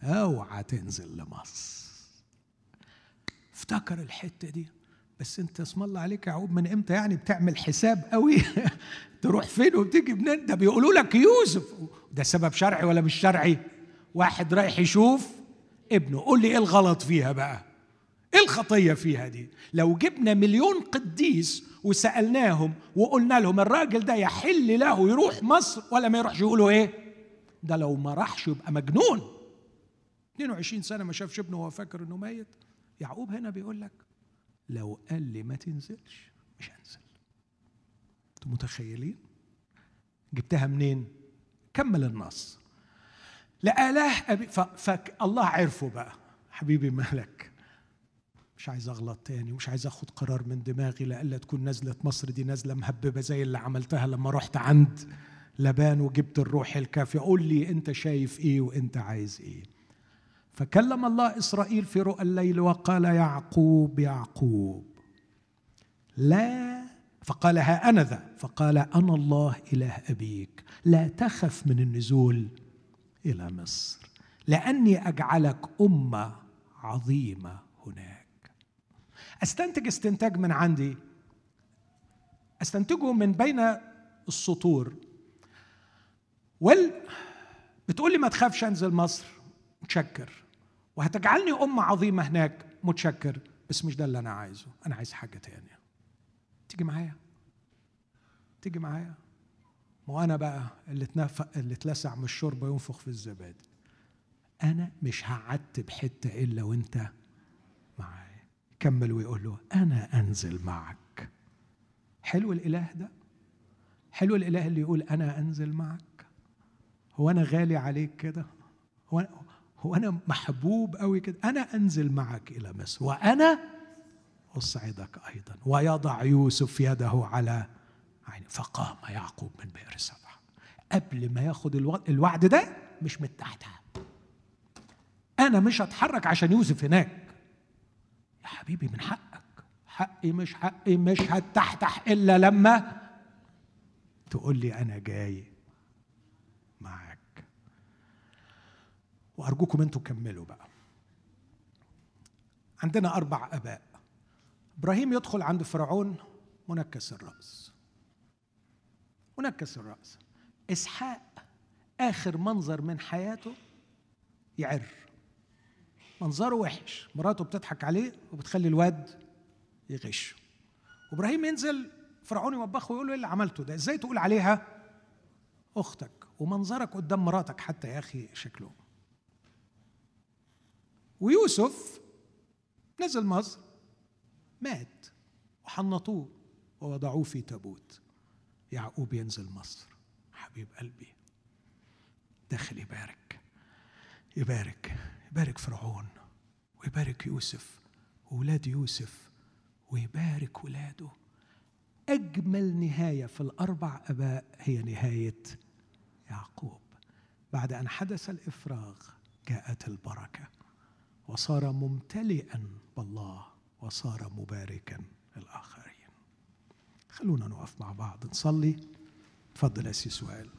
أوعى تنزل لمصر. افتكر الحتة دي. بس أنت اسم الله عليك يا عقوب من إمتى يعني بتعمل حساب قوي؟ تروح فين وبتيجي منين؟ ده بيقولوا لك يوسف. ده سبب شرعي ولا مش شرعي؟ واحد رايح يشوف ابنه. قول لي إيه الغلط فيها بقى؟ إيه الخطية فيها دي لو جبنا مليون قديس وسألناهم وقلنا لهم الراجل ده يحل له يروح مصر ولا ما يروحش يقولوا إيه؟ ده لو ما راحش يبقى مجنون. 22 سنة ما شافش ابنه وهو فاكر إنه ميت. يعقوب هنا بيقول لك لو قال لي ما تنزلش مش هنزل. أنتوا متخيلين؟ جبتها منين؟ كمل النص. لآله أبي فالله عرفه بقى. حبيبي مالك؟ مش عايز أغلط تاني ومش عايز أخد قرار من دماغي لألا تكون نزلة مصر دي نزلة مهببة زي اللي عملتها لما رحت عند لبان وجبت الروح الكافي قول لي أنت شايف إيه وأنت عايز إيه. فكلم الله إسرائيل في رؤى الليل وقال يعقوب يعقوب. لا. فقال ها أنا ذا. فقال أنا الله إله أبيك. لا تخف من النزول إلى مصر لأني أجعلك أمة عظيمة هناك. أستنتج استنتاج من عندي. أستنتجه من بين السطور. وال بتقول لي ما تخافش أنزل مصر متشكر. وهتجعلني أم عظيمة هناك متشكر. بس مش ده اللي أنا عايزه. أنا عايز حاجة تانية. تيجي معايا؟ تيجي معايا؟ ما أنا بقى اللي اتنفق اللي اتلسع من الشوربة ينفخ في الزبادي. أنا مش هعتب حتة إلا وأنت كمل ويقول له أنا أنزل معك. حلو الإله ده؟ حلو الإله اللي يقول أنا أنزل معك. هو أنا غالي عليك كده؟ هو هو أنا محبوب قوي كده؟ أنا أنزل معك إلى مصر وأنا أصعدك أيضا. ويضع يوسف يده على عينه فقام يعقوب من بئر سبع قبل ما ياخد الوعد ده مش من تحتها. أنا مش هتحرك عشان يوسف هناك. حبيبي من حقك. حقي مش حقي مش هتحتح إلا لما تقول لي أنا جاي معاك. وأرجوكم أنتوا كملوا بقى. عندنا أربع أباء. إبراهيم يدخل عند فرعون منكس الرأس. منكس الرأس. إسحاق آخر منظر من حياته يعر. منظره وحش. مراته بتضحك عليه وبتخلي الواد يغش. وابراهيم ينزل فرعون يوبخه ويقول له إيه اللي عملته ده؟ إزاي تقول عليها أختك؟ ومنظرك قدام مراتك حتى يا أخي شكله. ويوسف نزل مصر مات وحنطوه ووضعوه في تابوت. يعقوب ينزل مصر. حبيب قلبي داخل يبارك يبارك. يبارك فرعون ويبارك يوسف وولاد يوسف ويبارك ولاده. أجمل نهاية في الأربع أباء هي نهاية يعقوب. بعد أن حدث الإفراغ جاءت البركة وصار ممتلئا بالله وصار مباركا للآخرين. خلونا نقف مع بعض نصلي. تفضل يا سؤال